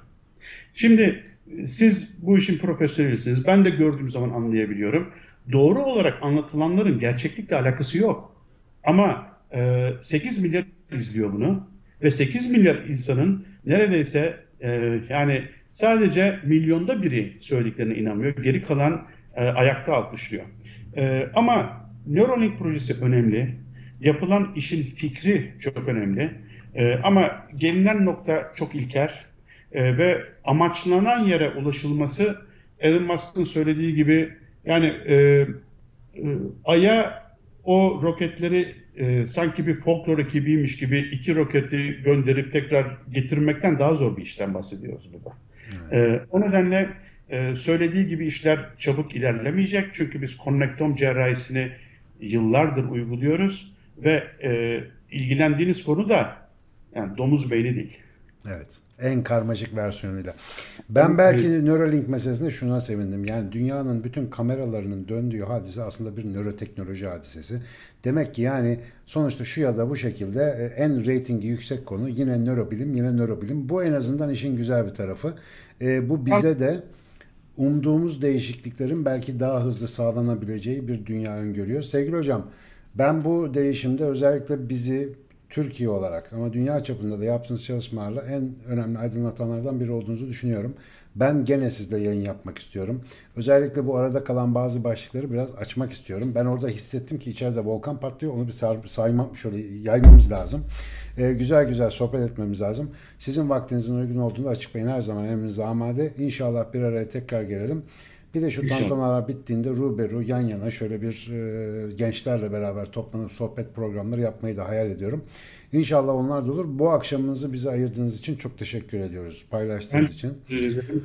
Şimdi siz bu işin profesörüsünüz. Ben de gördüğüm zaman anlayabiliyorum. Doğru olarak anlatılanların gerçeklikle alakası yok. Ama e, 8 milyar izliyor bunu ve 8 milyar insanın neredeyse e, yani sadece milyonda biri söylediklerine inanmıyor. Geri kalan e, ayakta alkışlıyor. E, ama Neuralink projesi önemli. Yapılan işin fikri çok önemli. E, ama gelinen nokta çok ilker e, ve amaçlanan yere ulaşılması Elon Musk'ın söylediği gibi yani e, e, Ay'a o roketleri e, sanki bir folklor ekibiymiş gibi iki roketi gönderip tekrar getirmekten daha zor bir işten bahsediyoruz burada. Evet. E, o nedenle e, söylediği gibi işler çabuk ilerlemeyecek. Çünkü biz konnektom cerrahisini yıllardır uyguluyoruz ve e, ilgilendiğiniz konu da yani domuz beyni değil. Evet. En karmaşık versiyonuyla. Ben belki evet. Neuralink meselesinde şuna sevindim. Yani dünyanın bütün kameralarının döndüğü hadise aslında bir nöroteknoloji hadisesi. Demek ki yani sonuçta şu ya da bu şekilde e, en reytingi yüksek konu yine nörobilim, yine nörobilim. Bu en azından işin güzel bir tarafı. E, bu bize de umduğumuz değişikliklerin belki daha hızlı sağlanabileceği bir dünya öngörüyor. Sevgili hocam, ben bu değişimde özellikle bizi Türkiye olarak ama dünya çapında da yaptığınız çalışmalarla en önemli aydınlatanlardan biri olduğunuzu düşünüyorum. Ben gene sizle yayın yapmak istiyorum. Özellikle bu arada kalan bazı başlıkları biraz açmak istiyorum. Ben orada hissettim ki içeride volkan patlıyor. Onu bir saymam, şöyle yaymamız lazım. Ee, güzel güzel sohbet etmemiz lazım. Sizin vaktinizin uygun olduğunda açık beyin her zaman emrinize amade. İnşallah bir araya tekrar gelelim. Bir de şu İnşallah. tantanalar bittiğinde ruberu yan yana şöyle bir e, gençlerle beraber toplanıp sohbet programları yapmayı da hayal ediyorum. İnşallah onlar da olur. Bu akşamınızı bize ayırdığınız için çok teşekkür ediyoruz. Paylaştığınız için.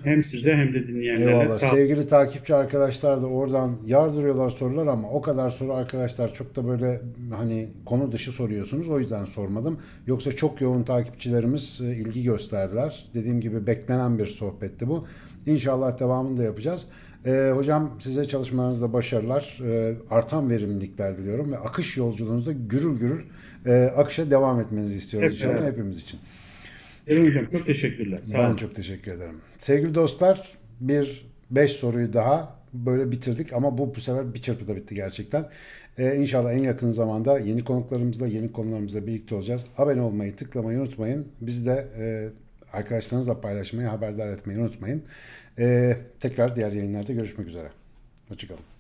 Hem size hem de dinleyenlere. Eyvallah. Sağ Sevgili takipçi arkadaşlar da oradan yardırıyorlar sorular ama o kadar soru arkadaşlar çok da böyle hani konu dışı soruyorsunuz. O yüzden sormadım. Yoksa çok yoğun takipçilerimiz e, ilgi gösterdiler. Dediğim gibi beklenen bir sohbetti bu. İnşallah devamını da yapacağız. E, hocam size çalışmalarınızda başarılar, e, artan verimlilikler diliyorum ve akış yolculuğunuzda gürül gürül e, akışa devam etmenizi istiyoruz Hep inşallah evet. hepimiz için. Eren Hocam çok teşekkürler. Sağ ben olun. çok teşekkür ederim. Sevgili dostlar bir beş soruyu daha böyle bitirdik ama bu bu sefer bir çırpıda bitti gerçekten. Ee, inşallah en yakın zamanda yeni konuklarımızla, yeni konularımızla birlikte olacağız. Abone olmayı, tıklamayı unutmayın. Biz de e, arkadaşlarınızla paylaşmayı, haberdar etmeyi unutmayın. Ee, tekrar diğer yayınlarda görüşmek üzere. Hoşçakalın.